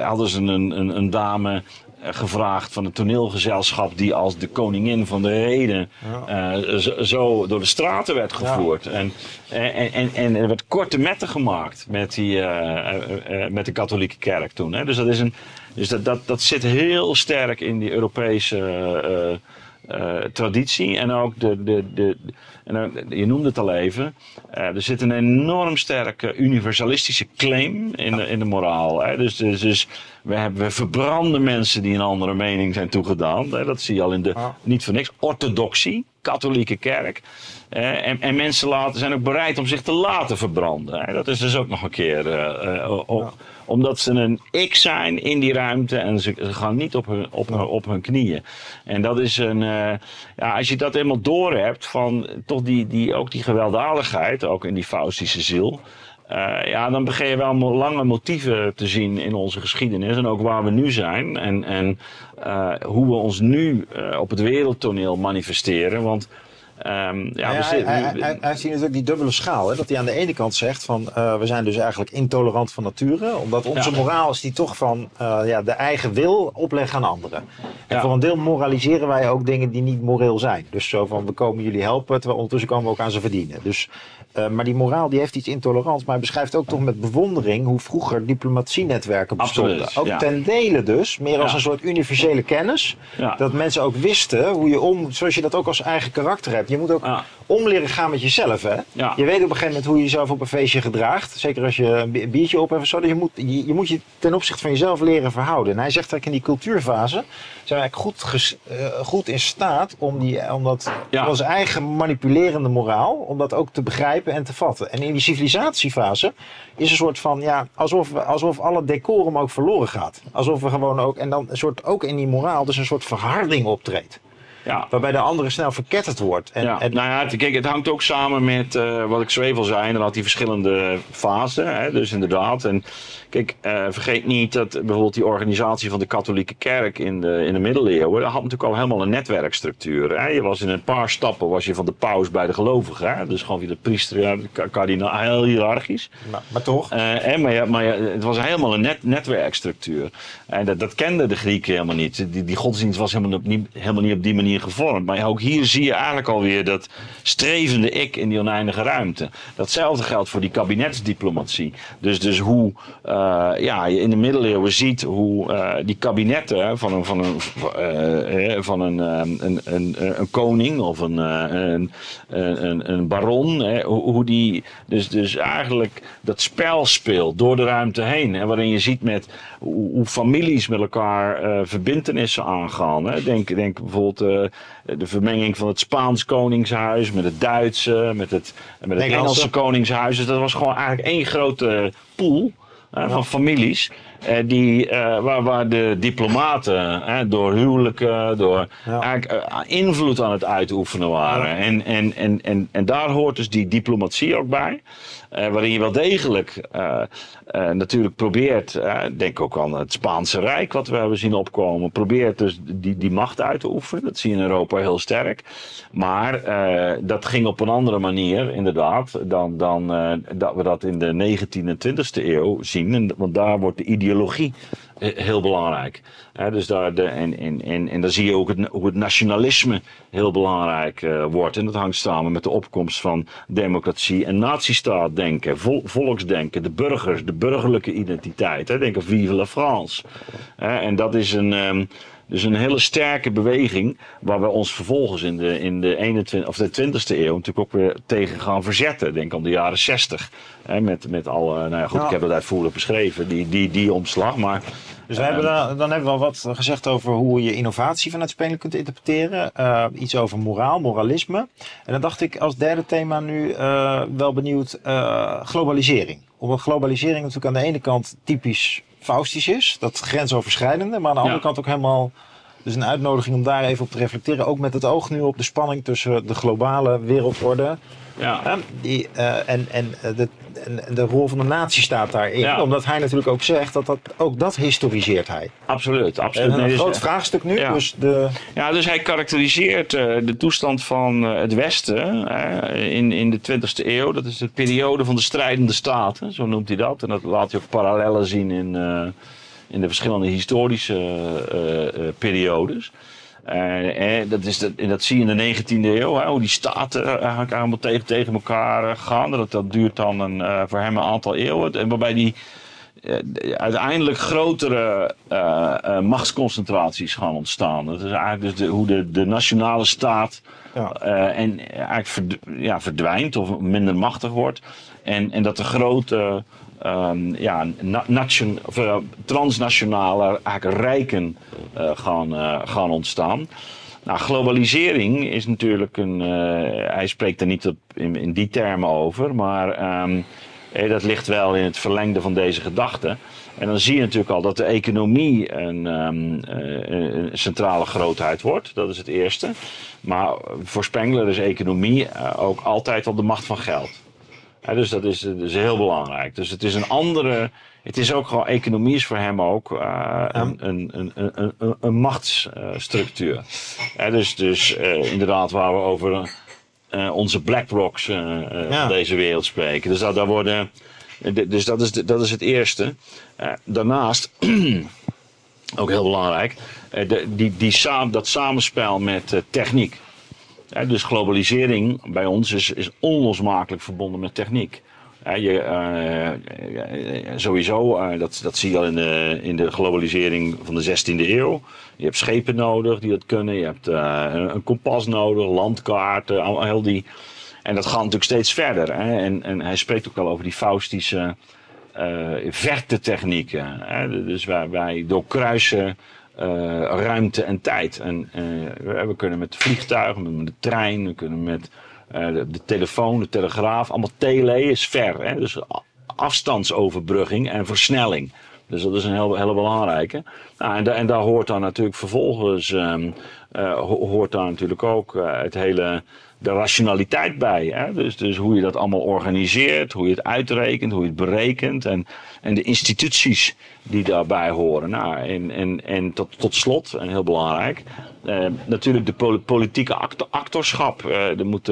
hadden ze een, een, een dame gevraagd van het toneelgezelschap die als de koningin van de reden zo, zo door de straten werd gevoerd. En, en, en, en er werd korte metten gemaakt met, die, met de katholieke kerk toen. Hè. Dus, dat, is een, dus dat, dat, dat zit heel sterk in die Europese eh, eh, traditie. En ook de, de, de, en je noemde het al even, eh, er zit een enorm sterke universalistische claim in, de, in de moraal. Hè. Dus, dus, dus we, hebben, we verbranden mensen die een andere mening zijn toegedaan. Hè. Dat zie je al in de, niet voor niks, orthodoxie, katholieke kerk. Eh, en, en mensen laten, zijn ook bereid om zich te laten verbranden. Hè. Dat is dus ook nog een keer. eh, eh, Omdat ze een ik zijn in die ruimte en ze, gaan niet op hun, op, hun, op hun knieën. En dat is een. eh, ja, als je dat eenmaal doorhebt, van toch die, die, ook die gewelddadigheid, ook in die Faustische ziel. eh, ja, dan begin je wel lange motieven te zien in onze geschiedenis. En ook waar we nu zijn. En, en eh, hoe we ons nu op het wereldtoneel manifesteren. Want ehm, ja, Ja, we hij, hij, hij, hij heeft hier natuurlijk die dubbele schaal. Hè? Dat hij aan de ene kant zegt van eh, we zijn dus eigenlijk intolerant van nature. Omdat onze Ja. moraal is die toch van eh, ja, de eigen wil opleggen aan anderen. En voor een deel moraliseren wij ook dingen die niet moreel zijn. Dus zo van we komen jullie helpen, terwijl ondertussen komen we ook aan ze verdienen. Dus, eh, maar die moraal die heeft iets intolerants. Maar hij beschrijft ook toch met bewondering hoe vroeger diplomatienetwerken bestonden. Absoluut, ook ja. ten dele dus, meer als een soort universele kennis. Ja. Dat mensen ook wisten hoe je om, zoals je dat ook als eigen karakter hebt. Je moet ook Ja. om leren gaan met jezelf. Hè? Je weet op een gegeven moment hoe je jezelf op een feestje gedraagt. Zeker als je een bi- biertje op hebt of zo. Dus je, moet, je, je moet je ten opzichte van jezelf leren verhouden. En hij zegt eigenlijk in die cultuurfase zijn we eigenlijk goed, ges- eh, goed in staat om, die, om dat onze eigen manipulerende moraal, om dat ook te begrijpen en te vatten. En in die civilisatiefase is een soort van, ja, alsof, alsof alle decorum ook verloren gaat. Alsof we gewoon ook, en dan een soort, ook in die moraal, dus een soort verharding optreedt. Ja. Waarbij de andere snel verketterd wordt. En, ja, en, nou ja, het, kijk, het hangt ook samen met eh, wat ik zo even al zei. Inderdaad, die verschillende fasen. Hè, dus inderdaad. En kijk, eh, vergeet niet dat bijvoorbeeld die organisatie van de katholieke kerk in de, in de middeleeuwen. Dat had natuurlijk al helemaal een netwerkstructuur. Hè. Je was in een paar stappen was je van de paus bij de gelovigen. Hè. Dus gewoon via de priester, ja, de ka- kardinaal, heel hiërarchisch. maar, maar toch. Eh, hè, maar ja, maar ja, het was helemaal een net, netwerkstructuur. En dat, dat kenden de Grieken helemaal niet. Die, die godsdienst was helemaal, op, niet, helemaal niet op die manier gevormd. Maar ook hier zie je eigenlijk alweer dat strevende ik in die oneindige ruimte. Datzelfde geldt voor die kabinetsdiplomatie. Dus, dus hoe eh, ja, je in de middeleeuwen ziet hoe eh, die kabinetten van een, van een, eh, van een, een, een, een koning of een, een, een, een baron, hoe, die dus, dus eigenlijk dat spel speelt door de ruimte heen. Hè, waarin je ziet met hoe, families met elkaar verbintenissen aangaan. Hè. Denk, denk bijvoorbeeld de vermenging van het Spaans koningshuis met het Duitse, met het, met het. Engelse koningshuis. Dus dat was gewoon eigenlijk één grote pool hè, van families. eh, die, eh, waar, waar de diplomaten door huwelijken, door Ja. eigenlijk eh, invloed aan het uitoefenen waren. En, en, en, en, en daar hoort dus die diplomatie ook bij. Eh, waarin je wel degelijk eh, eh, natuurlijk probeert, denk ook aan het Spaanse Rijk wat we hebben zien opkomen, probeert dus die, die macht uit te oefenen. Dat zie je in Europa heel sterk. Maar dat ging op een andere manier, inderdaad, dan, dan dat we dat in de 19e en 20e eeuw zien. En, want daar wordt de ideologie heel belangrijk. Dus daar de, en, en, en, dan zie je ook het, hoe het nationalisme heel belangrijk eh, wordt. En dat hangt samen met de opkomst van democratie en nazistaatdenken, vol, volksdenken, de burgers, de burgerlijke identiteit. Hè. Denk aan Vive la France. En dat is een. ehm, Dus een hele sterke beweging waar we ons vervolgens in de, in de, 21, of de 20e eeuw natuurlijk ook weer tegen gaan verzetten. Denk aan de jaren 60. Hè, met, met al, nou ja, goed, ik heb het uitvoerig beschreven, die, die, die omslag. Maar Dus we hebben dan, dan hebben we al wat gezegd over hoe je innovatie vanuit spelen kunt interpreteren. Eh, iets over moraal, moralisme. En dan dacht ik als derde thema nu eh, wel benieuwd eh, globalisering. Omdat globalisering natuurlijk aan de ene kant typisch faustisch is. Dat grensoverschrijdende. Maar aan de andere kant ook helemaal... Dus een uitnodiging om daar even op te reflecteren. Ook met het oog nu op de spanning tussen de globale wereldorde ja, ja, die, eh, en, en, eh, de, en de rol van de natie staat daarin. Ja. Omdat hij natuurlijk ook zegt dat, dat ook dat historiseert hij. absoluut. absoluut. En Nee, een dus- groot vraagstuk nu. ja. Dus de, Ja, dus hij karakteriseert eh, de toestand van eh, het Westen eh, in, in de 20e eeuw. Dat is de periode van de strijdende staten, zo noemt hij dat. En dat laat hij ook parallellen zien in, eh, in de verschillende historische eh, eh, periodes. Eh, dat, is dat, en dat zie je in de 19e eeuw, hè, hoe die staten eigenlijk allemaal tegen, tegen elkaar gaan. Dat, dat duurt dan een, voor hem een aantal eeuwen. En waarbij die uiteindelijk grotere machtsconcentraties gaan ontstaan. Dat is eigenlijk dus de, hoe de, de nationale staat ja. en eigenlijk verd- ja, verdwijnt of minder machtig wordt. En, en dat de grote ehm, ja, na- nation, of, eh, transnationale eigenlijk rijken eh, gaan, eh, gaan ontstaan. Nou, globalisering is natuurlijk een. hij spreekt er niet op, in, die termen over, maar ehm, eh, dat ligt wel in het verlengde van deze gedachte. En dan zie je natuurlijk al dat de economie een, ehm, eh, een centrale grootheid wordt. Dat is het eerste. Maar voor Spengler is economie ook altijd op de macht van geld. Ja, dus dat is, dat is heel belangrijk. Dus het is een andere. Het is ook gewoon, economie is voor hem ook eh, een, een, een, een, machtsstructuur. Dus dus eh, inderdaad, waar we over eh, onze BlackRocks eh, Ja. van deze wereld spreken. Dus, dat, daar worden, dus dat, is, dat is het eerste. Daarnaast, (clears throat) ook heel belangrijk, de, die, die saam, dat samenspel met techniek. Dus globalisering bij ons is, is onlosmakelijk verbonden met techniek. Je, eh, eh, sowieso, eh, dat, dat zie je al in de, in de globalisering van de 16e eeuw. Je hebt schepen nodig die dat kunnen. Je hebt een, kompas nodig, landkaarten, al, die. En dat gaat natuurlijk steeds verder. Hè. En, en hij spreekt ook al over die faustische verte technieken. Hè. Dus wij doorkruisen eh, ruimte en tijd. En eh, we, we kunnen met vliegtuigen, met de trein, we kunnen met eh, de, de telefoon, de telegraaf. Allemaal tele is ver. Hè. Dus afstandsoverbrugging en versnelling. Dus dat is een heel, belangrijke. Nou, en, en daar hoort dan natuurlijk vervolgens ehm, eh, ho- hoort daar natuurlijk ook eh, het hele, de rationaliteit bij. Hè? Dus, dus hoe je dat allemaal organiseert, hoe je het uitrekent, hoe je het berekent. En, en de instituties die daarbij horen. Nou, en en, en tot, tot slot, en heel belangrijk, eh, natuurlijk de pol- politieke act- actorschap. Moet,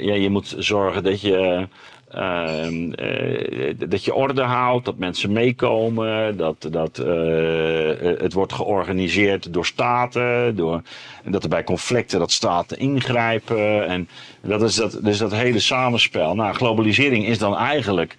ja, je moet zorgen dat je. Ehm, eh, dat je orde houdt, dat mensen meekomen, dat, dat eh, het wordt georganiseerd door staten, door, dat er bij conflicten dat staten ingrijpen. En dat is dat, dus dat hele samenspel. Nou, globalisering is dan eigenlijk,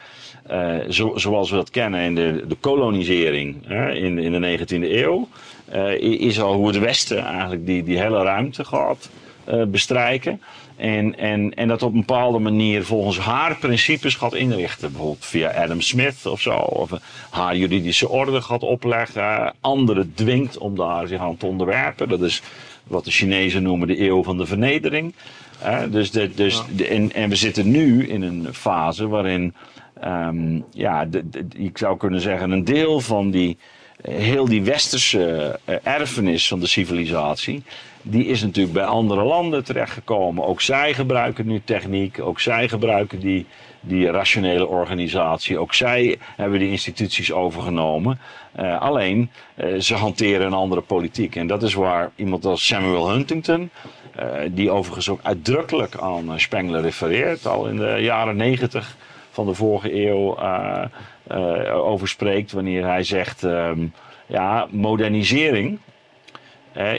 eh, zo, zoals we dat kennen in de, de kolonisering in, in de 19e eeuw, eh, is al hoe het Westen eigenlijk die, die hele ruimte gaat eh, bestrijken. En, en, en dat op een bepaalde manier volgens haar principes gaat inrichten. Bijvoorbeeld via Adam Smith of zo. Of haar juridische orde gaat opleggen. Anderen dwingt om daar zich aan te onderwerpen. Dat is wat de Chinezen noemen de eeuw van de vernedering. Eh, dus de, dus de, en, en we zitten nu in een fase waarin, ehm, ja, de, de- ik zou kunnen zeggen, een deel van die, eh, heel die westerse eh, erfenis van de civilisatie, die is natuurlijk bij andere landen terechtgekomen. Ook zij gebruiken nu techniek, ook zij gebruiken die, die rationele organisatie, ook zij hebben die instituties overgenomen. Eh, alleen, eh, ze hanteren een andere politiek. En dat is waar iemand als Samuel Huntington, eh, die overigens ook uitdrukkelijk aan Spengler refereert, al in de jaren negentig van de vorige eeuw over spreekt, wanneer hij zegt, ehm, ja, modernisering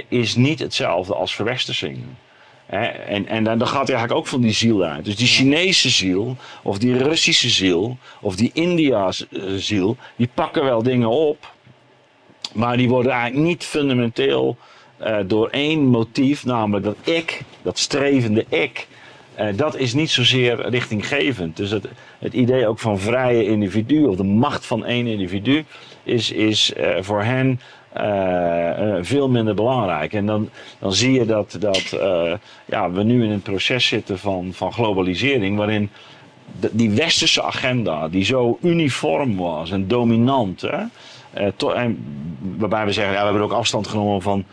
is niet hetzelfde als verwestersing. Hè, en, en dan dan gaat hij eigenlijk ook van die ziel uit. Dus die Chinese ziel, of die Russische ziel, of die India's eh, ziel, die pakken wel dingen op. Maar die worden eigenlijk niet fundamenteel uh, door één motief, namelijk dat ik, dat strevende ik, uh, dat is niet zozeer richtinggevend. Dus het, het idee ook van vrije individu of de macht van één individu is, is uh, voor hen veel minder belangrijk. En dan, dan zie je dat, dat ja, we nu in een proces zitten van, van globalisering waarin die westerse agenda, die zo uniform was en dominant, hè, waarbij we zeggen, ja, we hebben ook afstand genomen van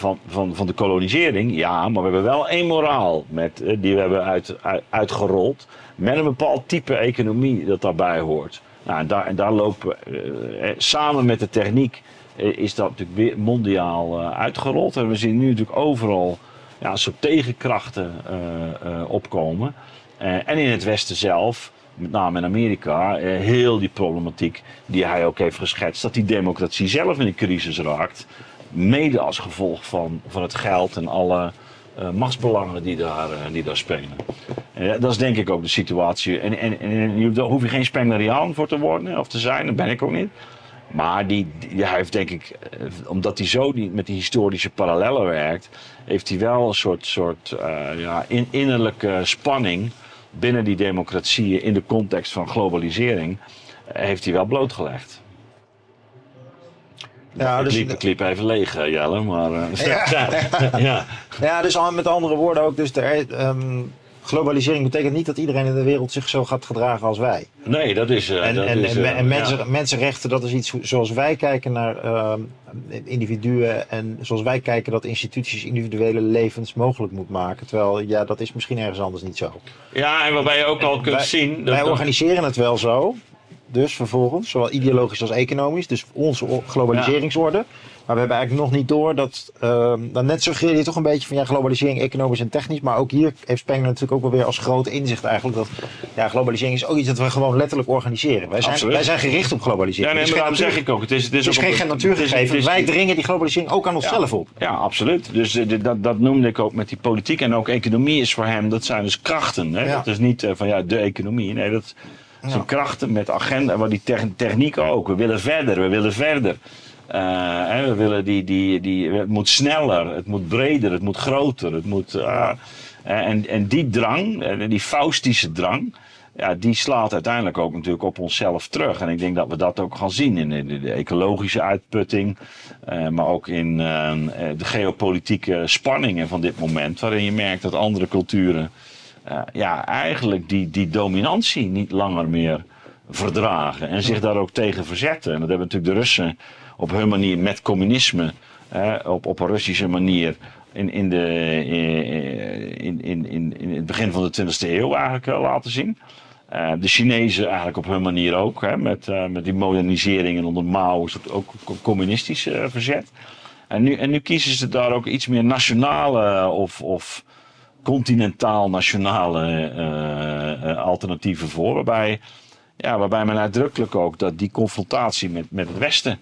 van, van, van de kolonisering. Ja, maar we hebben wel één moraal met, eh, die we hebben uit, uitgerold. Met een bepaald type economie dat daarbij hoort. Nou, en daar, en daar lopen uh, samen met de techniek is dat natuurlijk weer mondiaal uh, uitgerold. En we zien nu natuurlijk overal ja, een soort tegenkrachten opkomen. en in het Westen zelf, met name in Amerika, heel die problematiek die hij ook heeft geschetst, dat die democratie zelf in een crisis raakt mede als gevolg van, van het geld en alle machtsbelangen die daar, die daar spelen. En dat is denk ik ook de situatie. En, en, en daar hoef je geen Spengleriaan voor te worden of te zijn, dat ben ik ook niet. Maar die, die hij heeft denk ik, uh, omdat hij zo die, met die historische parallellen werkt, heeft hij wel een soort, soort ja, in, innerlijke spanning binnen die democratieën in de context van globalisering, heeft hij wel blootgelegd. Ja, dus, ik liep, even leeg, eh, Jelle, maar... Uh, ja. (laughs) ja. ja. dus met andere woorden ook, dus de, um, globalisering betekent niet dat iedereen in de wereld zich zo gaat gedragen als wij. Nee, dat is... Uh, en, dat en, is, en, en mensen, mensenrechten, dat is iets zoals wij kijken naar uh, individuen en zoals wij kijken dat instituties individuele levens mogelijk moet maken. Terwijl, ja, dat is misschien ergens anders niet zo. Ja, en waarbij je ook al kunt zien... Dat wij organiseren het wel zo, dus vervolgens, zowel ideologisch als economisch. Dus onze globaliseringsorde. Maar we hebben eigenlijk nog niet door dat. Uh, dan net suggereer je toch een beetje van ja, globalisering economisch en technisch. Maar ook hier heeft Spengler natuurlijk ook wel weer als groot inzicht eigenlijk. Dat ja, globalisering is ook iets dat we gewoon letterlijk organiseren. Wij zijn, wij zijn gericht op globalisering. Ja, nee, maar daarom zeg ik ook. Het is, het is, het is geen natuurgegeven. Wij dringen die globalisering ook aan onszelf ja, op. Ja, absoluut. Dus uh, dat, dat noemde ik ook met die politiek. En ook economie is voor hem, dat zijn dus krachten. Hè? Ja. Dat is niet uh, van ja, de economie. Nee, dat zijn krachten met agenda, maar die techniek ook. We willen verder, we willen verder. Uh, we willen die, die, die, het moet sneller, het moet breder, het moet groter. Het moet, uh, en, en die drang, die faustische drang, ja, die slaat uiteindelijk ook natuurlijk op onszelf terug. En ik denk dat we dat ook gaan zien in de, ecologische uitputting, maar ook in de geopolitieke spanningen van dit moment, waarin je merkt dat andere culturen ja, eigenlijk die, die dominantie niet langer meer verdragen. En zich daar ook tegen verzetten. En dat hebben natuurlijk de Russen op hun manier met communisme, op, op een Russische manier. In, in, de, in, in, in, in het begin van de 20e eeuw eigenlijk uh, laten zien. Uh, de Chinezen eigenlijk op hun manier ook, hè, met, met die modernisering en onder Mao is het ook communistisch verzet. En nu, en nu kiezen ze daar ook iets meer nationale of, of continentaal-nationale alternatieven voor. Waarbij, ja, waarbij men uitdrukkelijk ook dat die confrontatie met, met het Westen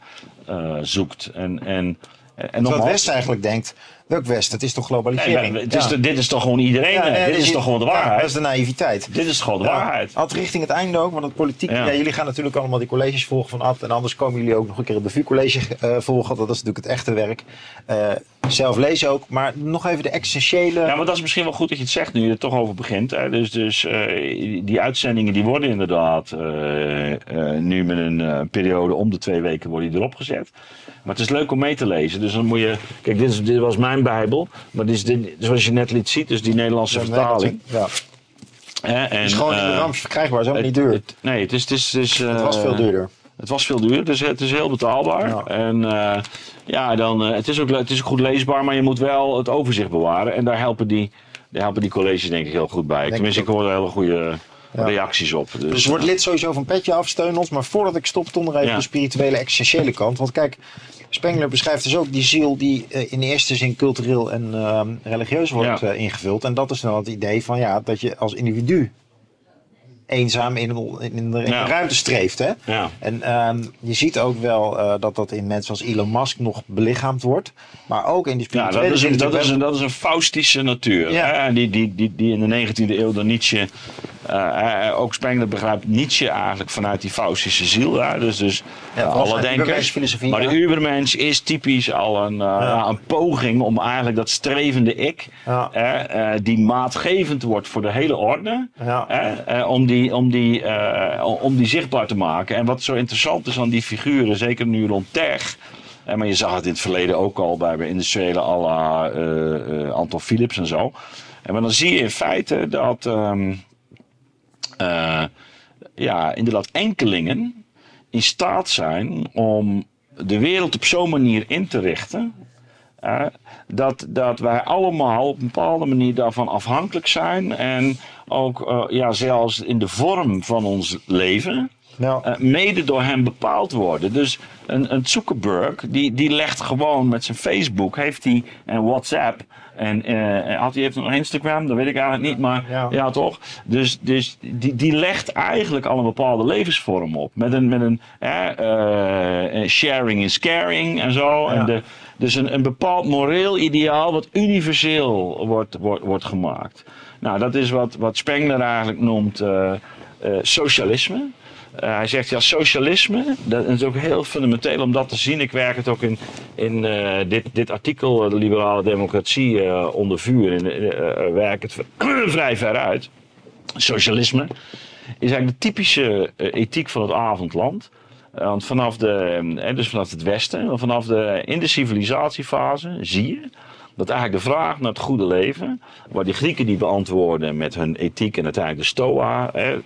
uh, zoekt. En, en, en het Westen eigenlijk denkt, West? Het is toch globalisering? Nee, is dit is toch gewoon iedereen? Ja, dit is, toch gewoon de waarheid? dat is de naïviteit. Dit is gewoon de waarheid. Had richting het einde ook, want het politiek... Ja. jullie gaan natuurlijk allemaal die colleges volgen van af. En anders komen jullie ook nog een keer het de VU-college uh, volgen. Dat is natuurlijk het echte werk. Uh, zelf lezen ook. Maar nog even de essentiële... Ja, maar dat is misschien wel goed dat je het zegt nu je er toch over begint. Hè. Dus, dus uh, die uitzendingen die worden inderdaad nu met een periode om de twee weken worden die erop gezet. Maar het is leuk om mee te lezen. Dus dan moet je... Kijk, dit, is, dit was mijn Bijbel. Maar dit is dit, zoals je net liet zien, dus die Nederlandse vertaling. Ja. en, het is gewoon in de uh, Rams verkrijgbaar, is ook niet duur. Het, nee, het is... Het, is, het, is, het was veel duurder. Het was veel duur, dus het is heel betaalbaar. Ja. En uh, ja, dan, uh, het, is ook, het is ook goed leesbaar, maar je moet wel het overzicht bewaren. En daar helpen die, daar helpen die colleges denk ik heel goed bij. Denk Tenminste, ik hoor er hele goede ja. reacties op. Dus, dus word lid sowieso van Petje af, steun ons. Maar voordat ik stop, toch nog even ja. de spirituele, existentiële kant. Want kijk, Spengler beschrijft dus ook die ziel die uh, in eerste zin cultureel en uh, religieus wordt ja. uh, ingevuld. En dat is dan het idee van ja, dat je als individu eenzaam in, in, in, de, in ja. de, ruimte streeft. Hè? Ja. En um, je ziet ook wel uh, dat dat in mensen als Elon Musk nog belichaamd wordt. Maar ook in die spirituele ja, dat, is een, dat, is een, dat is een faustische natuur. Ja. Hè? Die, die, die, die in de 19e eeuw door Nietzsche Eh, eh, ook Spengler begrijpt Nietzsche eigenlijk vanuit die Faustische ziel. Hè? Dus, dus Ja, eh, alle denkers. Maar ja. de Ubermensch is typisch al een, eh, ja, een poging om eigenlijk dat strevende ik, eh, eh, die maatgevend wordt voor de hele orde, eh, eh, om, die, om, die, eh, om die zichtbaar te maken. En wat zo interessant is aan die figuren, zeker nu rond Terg. eh, maar je zag het in het verleden ook al bij, industriële à la eh, eh, Anton Philips en zo. En maar dan zie je in feite dat ehm, eh, ja, inderdaad enkelingen in staat zijn om de wereld op zo'n manier in te richten. dat, dat wij allemaal op een bepaalde manier daarvan afhankelijk zijn. En ook eh, ja, zelfs in de vorm van ons leven. Eh, mede door hem bepaald worden. Dus een, een Zuckerberg, die, die legt gewoon met zijn Facebook, heeft hij en WhatsApp. En eh, had hij heeft nog Instagram, dat weet ik eigenlijk niet, maar Ja. ja, toch? Dus, dus die, die legt eigenlijk al een bepaalde levensvorm op. Met een, met een eh, eh, sharing is caring en zo. Ja. En de, dus een, een bepaald moreel ideaal wat universeel wordt, wordt, wordt gemaakt. Nou, dat is wat, wat Spengler eigenlijk noemt eh, socialisme. Eh, hij zegt ja, socialisme, dat is ook heel fundamenteel om dat te zien. Ik werk het ook in, in eh, dit, dit artikel, eh, de liberale democratie onder vuur, in, werk het (clears throat) vrij ver uit. Socialisme is eigenlijk de typische ethiek van het avondland. Want vanaf, de, dus vanaf het westen, vanaf de, in de civilisatiefase zie je dat eigenlijk de vraag naar het goede leven, waar die Grieken die beantwoorden met hun ethiek en uiteindelijk de Stoa, hè,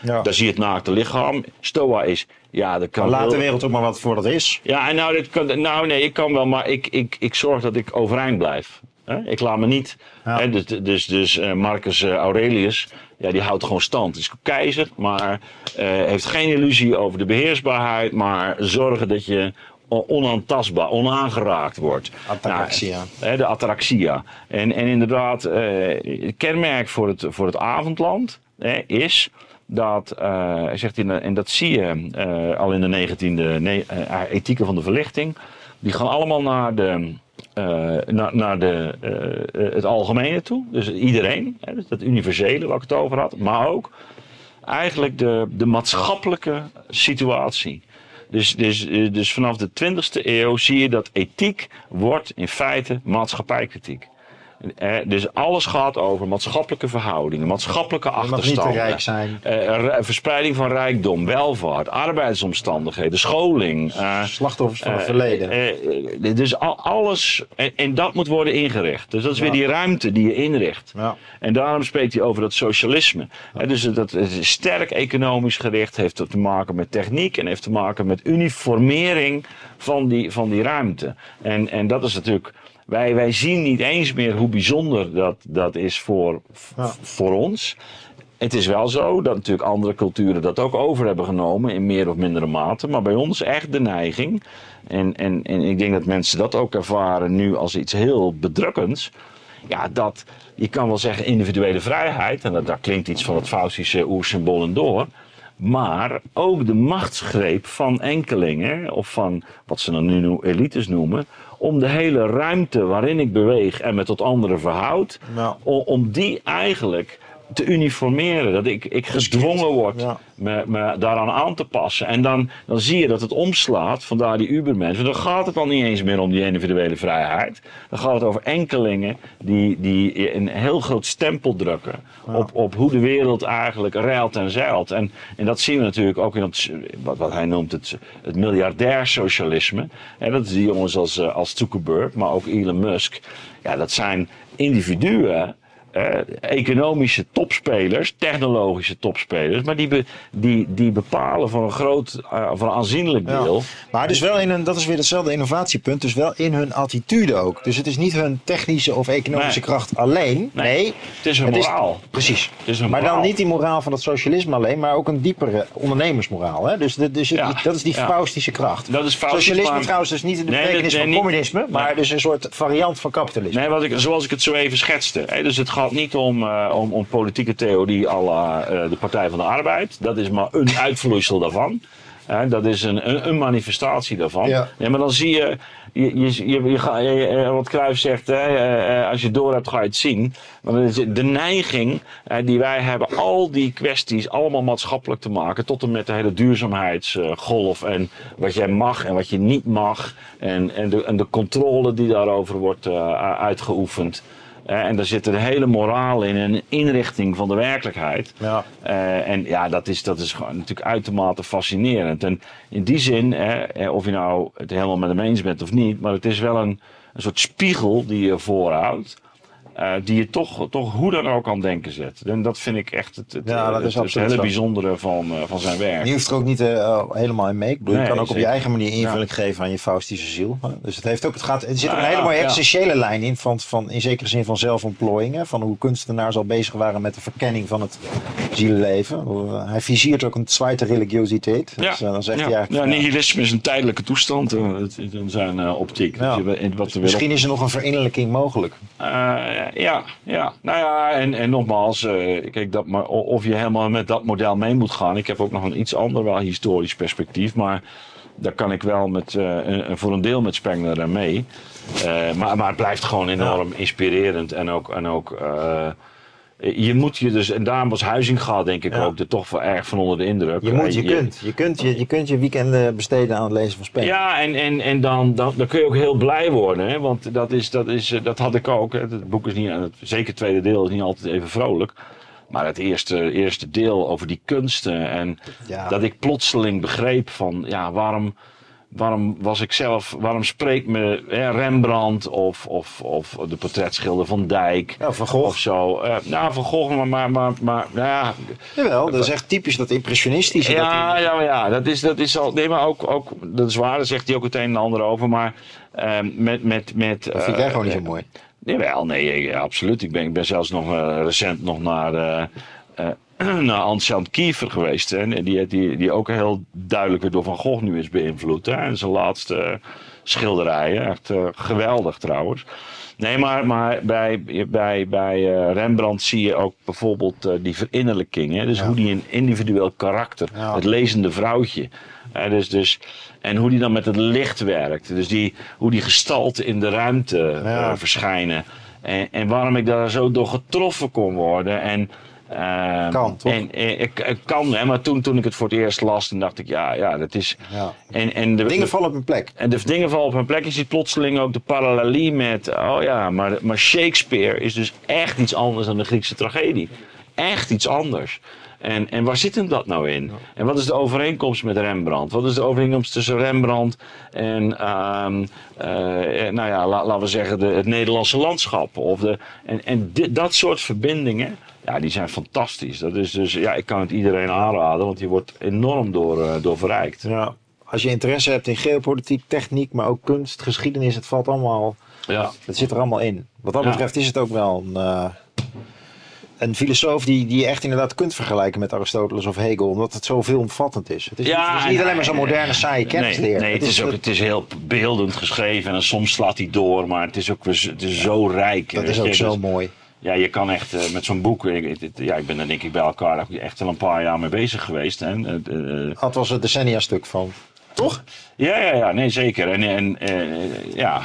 Ja. daar zie je het naakte lichaam. Stoa is, ja, dat kan Laat de wereld ook maar wat voor dat is. ja, en nou, dit kan, nou nee, ik kan wel, maar ik, ik, ik zorg dat ik overeind blijf. Hè? Ik laat me niet. Ja. Hè? Dus, dus, dus eh, Marcus eh, Aurelius, ja, die houdt gewoon stand. Is keizer, maar eh, heeft geen illusie over de beheersbaarheid, maar zorgen dat je onaantastbaar, onaangeraakt wordt. Ataraxia. Nou, hè, de ataraxia. En, en inderdaad, eh, het kenmerk voor het, voor het avondland hè, is dat, eh, hij zegt in, en dat zie je eh, al in de 19e ne- eh, ethieken van de verlichting, die gaan allemaal naar, de, eh, naar, naar de, het algemene toe. Dus iedereen, hè, dus dat universele waar ik het over had, maar ook eigenlijk de, de maatschappelijke situatie. Dus, dus, eh, dus vanaf de 20e eeuw zie je dat ethiek wordt in feite maatschappijkritiek. Eh, dus alles gaat over maatschappelijke verhoudingen, maatschappelijke Je mag niet te achterstanden. rijk zijn. eh, re- verspreiding van rijkdom, welvaart, arbeidsomstandigheden, scholing. eh, Slachtoffers van het eh, verleden. dus al- alles, en, en dat moet worden ingericht. Dus dat is weer die ruimte die je inricht. Ja. En daarom spreekt hij over dat socialisme. Dus dat is sterk economisch gericht, heeft te maken met techniek en heeft te maken met uniformering van die, van die ruimte. En, en dat is natuurlijk. Wij, wij zien niet eens meer hoe bijzonder dat, dat is voor, Ja. voor ons. Het is wel zo dat natuurlijk andere culturen dat ook over hebben genomen in meer of mindere mate. Maar bij ons echt de neiging. En, en, en ik denk dat mensen dat ook ervaren nu als iets heel bedrukkends. Ja, dat je kan wel zeggen individuele vrijheid. En dat, daar klinkt iets van het Faustische oersymbool en door. Maar ook de machtsgreep van enkelingen, of van wat ze dan nu elites noemen, om de hele ruimte waarin ik beweeg en me tot anderen verhoud, o- om die eigenlijk te uniformeren. Dat ik, ik gedwongen word Ja. me, me daaraan aan te passen. En dan, dan zie je dat het omslaat, vandaar die Ubermensen. Dan gaat het dan niet eens meer om die individuele vrijheid. Dan gaat het over enkelingen die, die een heel groot stempel drukken op, op hoe de wereld eigenlijk ruilt en zeilt. En, en dat zien we natuurlijk ook in het, wat, wat hij noemt het, het miljardair socialisme. En dat is die jongens als, eh, als Zuckerberg, maar ook Elon Musk. Ja, dat zijn individuen eh, economische topspelers, technologische topspelers, maar die, be- die, die bepalen voor een groot, voor een aanzienlijk Ja. deel. Maar dus wel in een, dat is weer hetzelfde innovatiepunt, dus wel in hun attitude ook. Dus het is niet hun technische of economische Nee. kracht alleen. Nee, Nee, Het is een het is- moraal. precies. Het is een Maar dan niet die moraal van het socialisme alleen, maar ook een diepere ondernemersmoraal. Hè? Dus, de- dus het- Ja. dat is die Ja. faustische kracht. Dat is Faustisch, Socialisme maar- trouwens dus niet in de Nee, betekenis dat- van communisme, maar dus een soort variant van kapitalisme. Nee, wat ik, zoals ik het zo even schetste. Hè, dus het gaat niet om, eh, om, om politieke theorie à la eh, de Partij van de Arbeid. Dat is maar een uitvloeisel daarvan. Dat is een, een, een manifestatie daarvan. Ja. maar dan zie je, je, je, je, je je- wat Cruijff zegt, hè, eh, eh, als je door hebt ga je het zien. Maar dan is de neiging eh, die wij hebben, al die kwesties allemaal maatschappelijk te maken. Tot en met de hele duurzaamheidsgolf en wat jij mag en wat je niet mag. En, en, de, en de controle die daarover wordt eh, uitgeoefend. En daar zit een hele moraal in en een inrichting van de werkelijkheid. Ja. Eh, en ja, dat is, dat is gewoon natuurlijk uitermate fascinerend. En in die zin, of je nou het helemaal met hem eens bent of niet, maar het is wel een, een soort spiegel die je voorhoudt. Eh, die je toch, toch hoe dan ook aan denken zet. En dat vind ik echt het, het, Ja, dat het- is het hele zo. bijzondere van, eh, van zijn werk. Je hoeft er ook niet eh, helemaal in mee. Ik bedoel, je kan ook op je eigen manier invulling geven aan je Faustische ziel. Dus het, heeft ook, het, gaat, er zit Nou een hele ja, mooie ja. essentiële lijn in, van, van, in zekere zin van zelfontplooiing. Hè, van hoe kunstenaars al bezig waren met de verkenning van het zielenleven. Hij viseert ook een zweite religiositeit. Dus, dan zegt hij eigenlijk, nihilisme is een tijdelijke toestand in zijn optiek. Je, wat Misschien is er nog een verinnerlijking mogelijk. Eh, ja, ja, nou ja, en, en nogmaals, eh, kijk, dat, maar of je helemaal met dat model mee moet gaan. Ik heb ook nog een iets ander, wel historisch perspectief, maar daar kan ik wel met, eh, een- voor een deel met Spengler aan mee. Maar, maar het blijft gewoon enorm inspirerend en ook. En ook je moet je dus, en daarom was Huizinga denk ik Ja. ook er toch wel erg van onder de indruk. Je moet, Eh, je kunt. Je kunt je, je, kunt je weekenden besteden aan het lezen van Spengler. ja, en, en, en dan, dan, dan kun je ook heel blij worden. Hè? Want dat, is, dat, is, eh, dat had ik ook. Hè? Het boek is niet, zeker het tweede deel is niet altijd even vrolijk. Maar het eerste, eerste deel over die kunsten. En Ja. dat ik plotseling begreep van, ja, waarom, waarom was ik zelf, waarom spreekt me hè, Rembrandt of, of, of de portretschilder van Dijk Ja, Van Gogh. of zo. Eh, nou, van Gogh, maar, maar, maar, maar nou ja, Jawel, dat is echt typisch dat impressionistische. dat ja, die- ja, ja, dat is, dat is al. Nee, maar ook, ook dat is waar, daar zegt hij ook het een en ander over. Maar ehm, met. met, met dat vind jij gewoon niet zo mooi. Jawel, nee, absoluut. Ik ben, ik ben zelfs nog eh, recent nog naar, eh eh, (clears throat) naar Anselm Kiefer geweest. Hè, en die, die, die ook heel duidelijk weer door Van Gogh nu is beïnvloed. Hè, en zijn laatste schilderijen. Echt eh, geweldig trouwens. Nee, maar, maar bij, bij, bij eh, Rembrandt zie je ook bijvoorbeeld eh, die verinnerlijking. Hè? Dus Ja. hoe die een individueel karakter, Ja. het lezende vrouwtje. Hè, dus, dus, en hoe die dan met het licht werkt. Dus die, hoe die gestalten in de ruimte Ja. eh, verschijnen. En, en waarom ik daar zo door getroffen kon worden. En, ehm, Kan, toch? En, eh, ik, ik kan, hè, maar toen, toen ik het voor het eerst las, toen dacht ik, ja, ja dat is... Ja. En, en de, Dingen vallen op hun plek. en de dingen vallen op hun plek. Je ziet plotseling ook de parallelie met. Oh ja, maar, maar Shakespeare is dus echt iets anders dan de Griekse tragedie. Echt iets anders. En, en waar zit hem dat nou in? En wat is de overeenkomst met Rembrandt? Wat is de overeenkomst tussen Rembrandt en, ehm, eh, nou ja, la- laten we zeggen, de, het Nederlandse landschap? Of de, en en dit, dat soort verbindingen, ja, die zijn fantastisch. Dat is dus, ja, ik kan het iedereen aanraden, want die wordt enorm door, eh, door verrijkt. Ja. Als je interesse hebt in geopolitiek, techniek, maar ook kunst, geschiedenis, het valt allemaal, Ja. het zit er allemaal in. Wat dat Ja. betreft is het ook wel een, eh, een filosoof die, die je echt inderdaad kunt vergelijken met Aristoteles of Hegel, omdat het zo veelomvattend is. Het is, Ja, het is niet en- alleen maar zo'n moderne, saaie kennisleer. Nee, nee het, is ook, het is heel beeldend geschreven en soms slaat hij door, maar het is ook het is zo rijk. dat is je. ook zo mooi. Ja, je kan echt eh, met zo'n boek, ik, ik- ja, ik ben er denk ik bij elkaar echt al een paar jaar mee bezig geweest. Hè. Eh, eh, Dat was het decennia stuk van. Toch? ja, ja, ja, nee, zeker. En, en ja,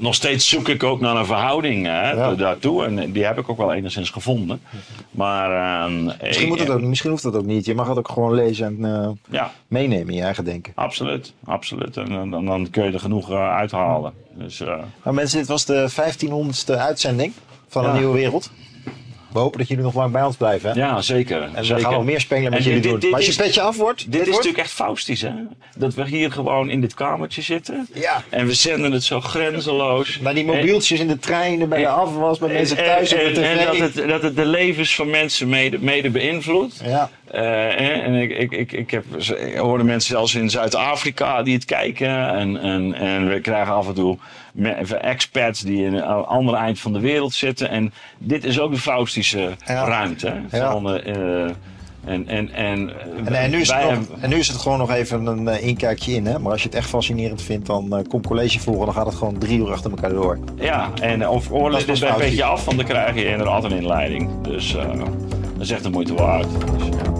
nog steeds zoek ik ook naar een verhouding hè, Ja. daartoe. En die heb ik ook wel enigszins gevonden. Maar, ehm, Misschien, moet het ook, misschien hoeft dat ook niet. Je mag het ook gewoon lezen en Ja, meenemen in je eigen denken. absoluut. absoluut. En dan, dan, dan kun je er genoeg uithalen. Dus, Nou mensen, dit was de 1500ste uitzending van. Een Nieuwe Wereld. We hopen dat jullie nog lang bij ons blijven. Hè? ja, zeker. En we zeker. gaan nog meer spelen met En jullie dit- doen. dit maar als je petje af wordt, Dit, dit is wordt... natuurlijk echt Faustisch, hè? Dat we hier gewoon in dit kamertje zitten. Ja. En we zenden het zo grenzeloos. Naar die mobieltjes in de treinen, bij de afwas, bij mensen En- thuis op de tv. en dat, het, dat het de levens van mensen mede, mede beïnvloedt. Ja, Eh, en ik, ik, ik, ik, heb, ik hoorde mensen zelfs in Zuid-Afrika die het kijken. En, en, en we krijgen af en toe expats die in een ander eind van de wereld zitten. En dit is ook de Faustische Ja. ruimte. Van, eh, eh, en, en, en, en, en, nu is het wij nog- hebben- en nu is het gewoon nog even een eh, inkijkje in. Hè? Maar als je het echt fascinerend vindt, dan eh, kom college volgen. Dan gaat het gewoon drie uur achter elkaar door. Ja, en of oorlog is dit een beetje af, want dan krijg je inderdaad een inleiding. Dus eh, dat is echt de moeite waard. Dus, ja.